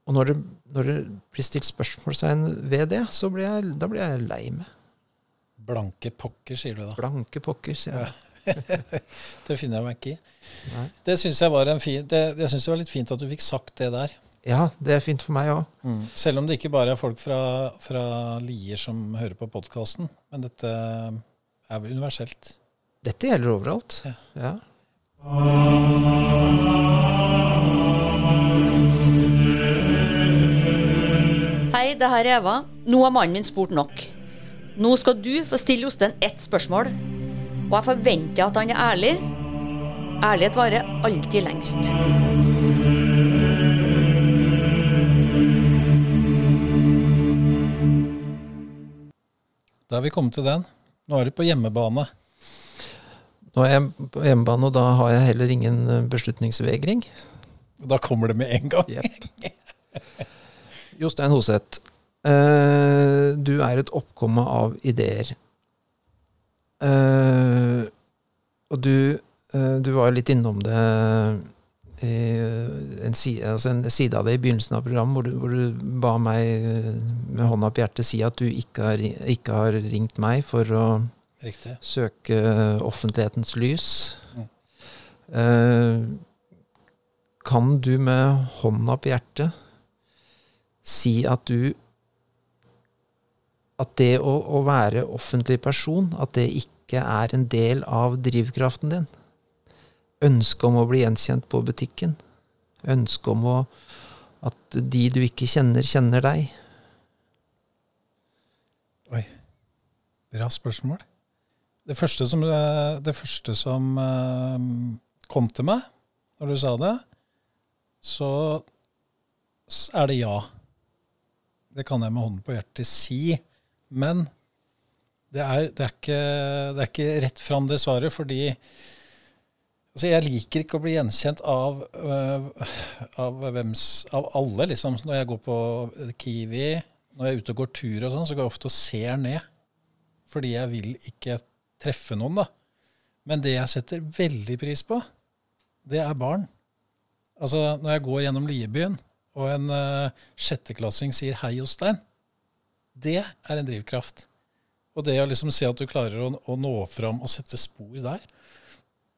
Og når det, når det blir stilt spørsmålstegn ved det, så blir jeg, da blir jeg lei meg. Blanke pokker, sier du da. Blanke pokker, sier jeg. (laughs) det finner jeg meg ikke i. Nei. Det syns jeg var en fin det, Jeg synes det var litt fint at du fikk sagt det der. Ja, det er fint for meg òg. Selv om det ikke bare er folk fra, fra Lier som hører på podkasten. Men dette er vel universelt. Dette gjelder overalt. Ja. Hei, det her er Eva. Nå har mannen min spurt nok. Nå skal du få stille Jostein ett spørsmål. Og jeg forventer at han er ærlig. Ærlighet varer alltid lengst. Da er vi kommet til den. Nå er du på hjemmebane. Nå er jeg på hjemmebane, og da har jeg heller ingen eh, beslutningsvegring. Da kommer det med en gang. Jostein Hoseth, eh, du er et oppkomme av ideer. Uh, og du, uh, du var litt innom det i en, side, altså en side av det i begynnelsen av programmet, hvor du, hvor du ba meg med hånda på hjertet si at du ikke har, ikke har ringt meg for å Riktig. søke offentlighetens lys. Mm. Kan du med hånda på hjertet si at du At det å, å være offentlig person, at det ikke er en del av drivkraften din? Ønsket om å bli gjenkjent på butikken? Ønsket om å, at de du ikke kjenner, kjenner deg? Oi. Bra spørsmål. Det første som, eh, det første som eh, kom til meg når du sa det, så er det ja. Det kan jeg med hånden på hjertet si. Men det er, det er, ikke, det er ikke rett fram, det svaret, fordi altså jeg liker ikke å bli gjenkjent av, øh, av, hvems, av alle. liksom. Når jeg går på Kiwi, når jeg er ute og går tur, og sånn, så går jeg ofte og ser ned. Fordi jeg vil ikke treffe noen. da. Men det jeg setter veldig pris på, det er barn. Altså, Når jeg går gjennom Liebyen, og en uh, sjetteklassing sier 'hei, Jostein', det er en drivkraft. Og det å liksom se at du klarer å, å nå fram og sette spor der,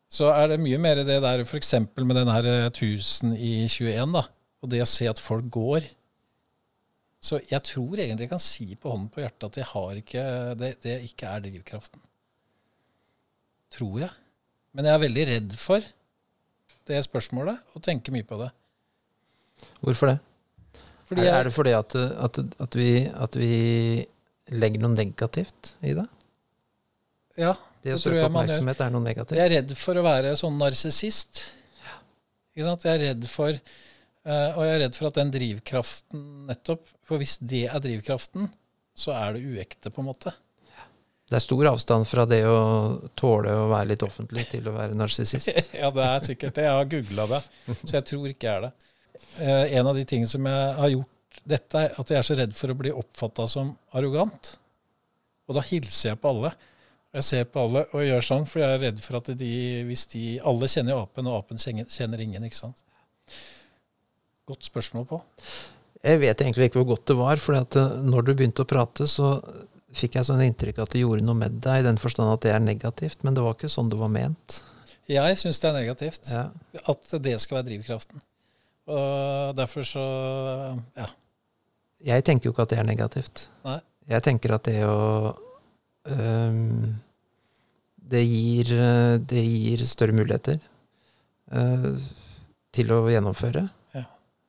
så er det mye mer det der f.eks. med den her 1000 i 21, da. Og det å se at folk går. Så jeg tror egentlig jeg kan si på hånden på hjertet at jeg har ikke, det, det ikke er drivkraften. Tror jeg. Men jeg er veldig redd for det spørsmålet, og tenker mye på det. Hvorfor det? Er, er det fordi at, at, at, vi, at vi legger noe negativt i det? Ja, Det å søke oppmerksomhet er noe negativt? Jeg er redd for å være sånn narsissist. Ja. Jeg er redd for eh, Og jeg er redd for at den drivkraften nettopp For hvis det er drivkraften, så er det uekte, på en måte. Det er stor avstand fra det å tåle å være litt offentlig til å være narsissist. (laughs) ja, det er sikkert det. Jeg har googla det, så jeg tror ikke jeg er det. Eh, en av de tingene som jeg har gjort dette, er at jeg er så redd for å bli oppfatta som arrogant. Og da hilser jeg på alle. Jeg ser på alle og gjør sånn, for jeg er redd for at de, hvis de Alle kjenner jo apen, og apen kjenner kjenner ingen, ikke sant. Godt spørsmål på. Jeg vet egentlig ikke hvor godt det var, for når du begynte å prate, så fikk jeg sånn inntrykk at det gjorde noe med deg, i den forstand at det er negativt, men det var ikke sånn det var ment. Jeg syns det er negativt. Ja. At det skal være drivkraften. Og derfor så Ja. Jeg tenker jo ikke at det er negativt. Nei. Jeg tenker at det å um, det, gir, det gir større muligheter uh, til å gjennomføre. Ja.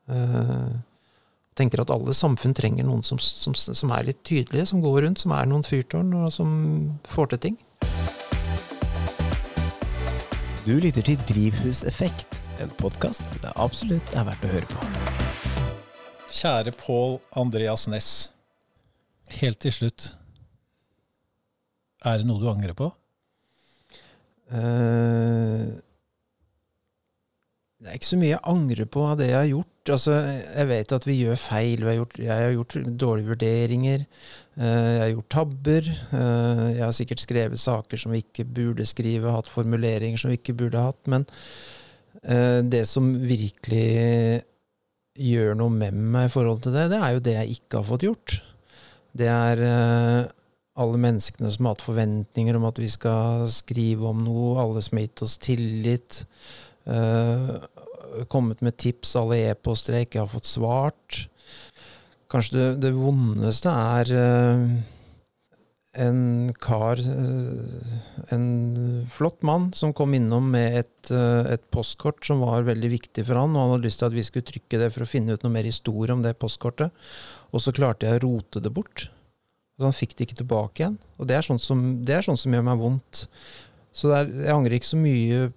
Uh, tenker at alle samfunn trenger noen som, som, som er litt tydelige, som går rundt, som er noen fyrtårn, og som får til ting. Du lytter til Drivhuseffekt, en podkast det absolutt er verdt å høre på. Kjære Pål Andreas Næss. Helt til slutt. Er det noe du angrer på? Uh, det er ikke så mye jeg angrer på av det jeg har gjort. Altså, jeg vet at vi gjør feil. Vi har gjort, jeg har gjort dårlige vurderinger. eh, jeg har gjort tabber. eh, jeg har sikkert skrevet saker som vi ikke burde skrive, hatt formuleringer som vi ikke burde hatt. Men det som virkelig gjør noe med meg i forhold til det, det er jo det jeg ikke har fått gjort. Det er eh, alle menneskene som har hatt forventninger om at vi skal skrive om noe, alle som har gitt oss tillit. eh, kommet med tips, alle e-poster jeg ikke har fått svart. Kanskje det, det vondeste er eh, en kar, eh, en flott mann, som kom innom med et, eh, et postkort som var veldig viktig for han, og han hadde lyst til at vi skulle trykke det for å finne ut noe mer historie om det postkortet. Og så klarte jeg å rote det bort. Så han fikk det ikke tilbake igjen. Og det er sånt som, er sånt som gjør meg vondt. Så er, jeg angrer ikke så mye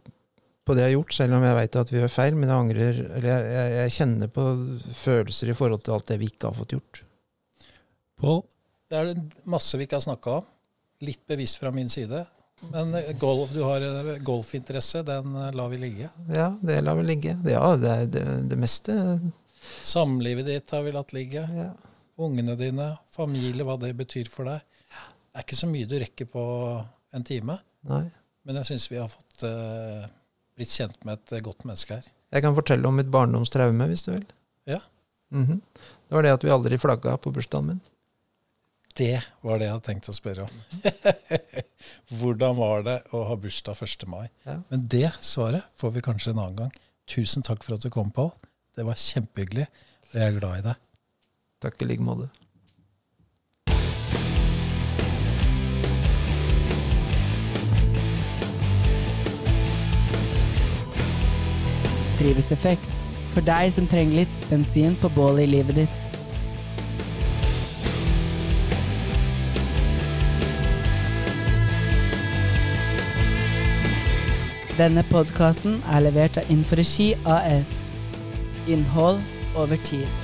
på det jeg har gjort, selv om jeg veit at vi gjør feil. Men jeg angrer, eller jeg, jeg kjenner på følelser i forhold til alt det vi ikke har fått gjort. Pål, det er masse vi ikke har snakka om. Litt bevisst fra min side. Men eh, golf, du har eh, golfinteresse, den eh, lar vi ligge. Ja, det lar vi ligge. Ja, det, er det, det meste Samlivet ditt har vi latt ligge. Ja. Ungene dine, familie, hva det betyr for deg. Det er ikke så mye du rekker på en time, Nei. men jeg syns vi har fått uh, blitt kjent med et godt menneske her. Jeg kan fortelle om mitt barndomstraume, hvis du vil. Ja. Mhm. Det var det at vi aldri flagga på bursdagen min. Det var det jeg hadde tenkt å spørre om. (laughs) Hvordan var det å ha bursdag 1. mai? Ja. Men det svaret får vi kanskje en annen gang. Tusen takk for at du kom, Pål. Det var kjempehyggelig. Og jeg er glad i deg. Takk i like måte. Drivhuseffekt. For deg som trenger litt bensin på bålet i livet ditt. Denne podkasten er levert av Inforegi AS. Innhold over tid.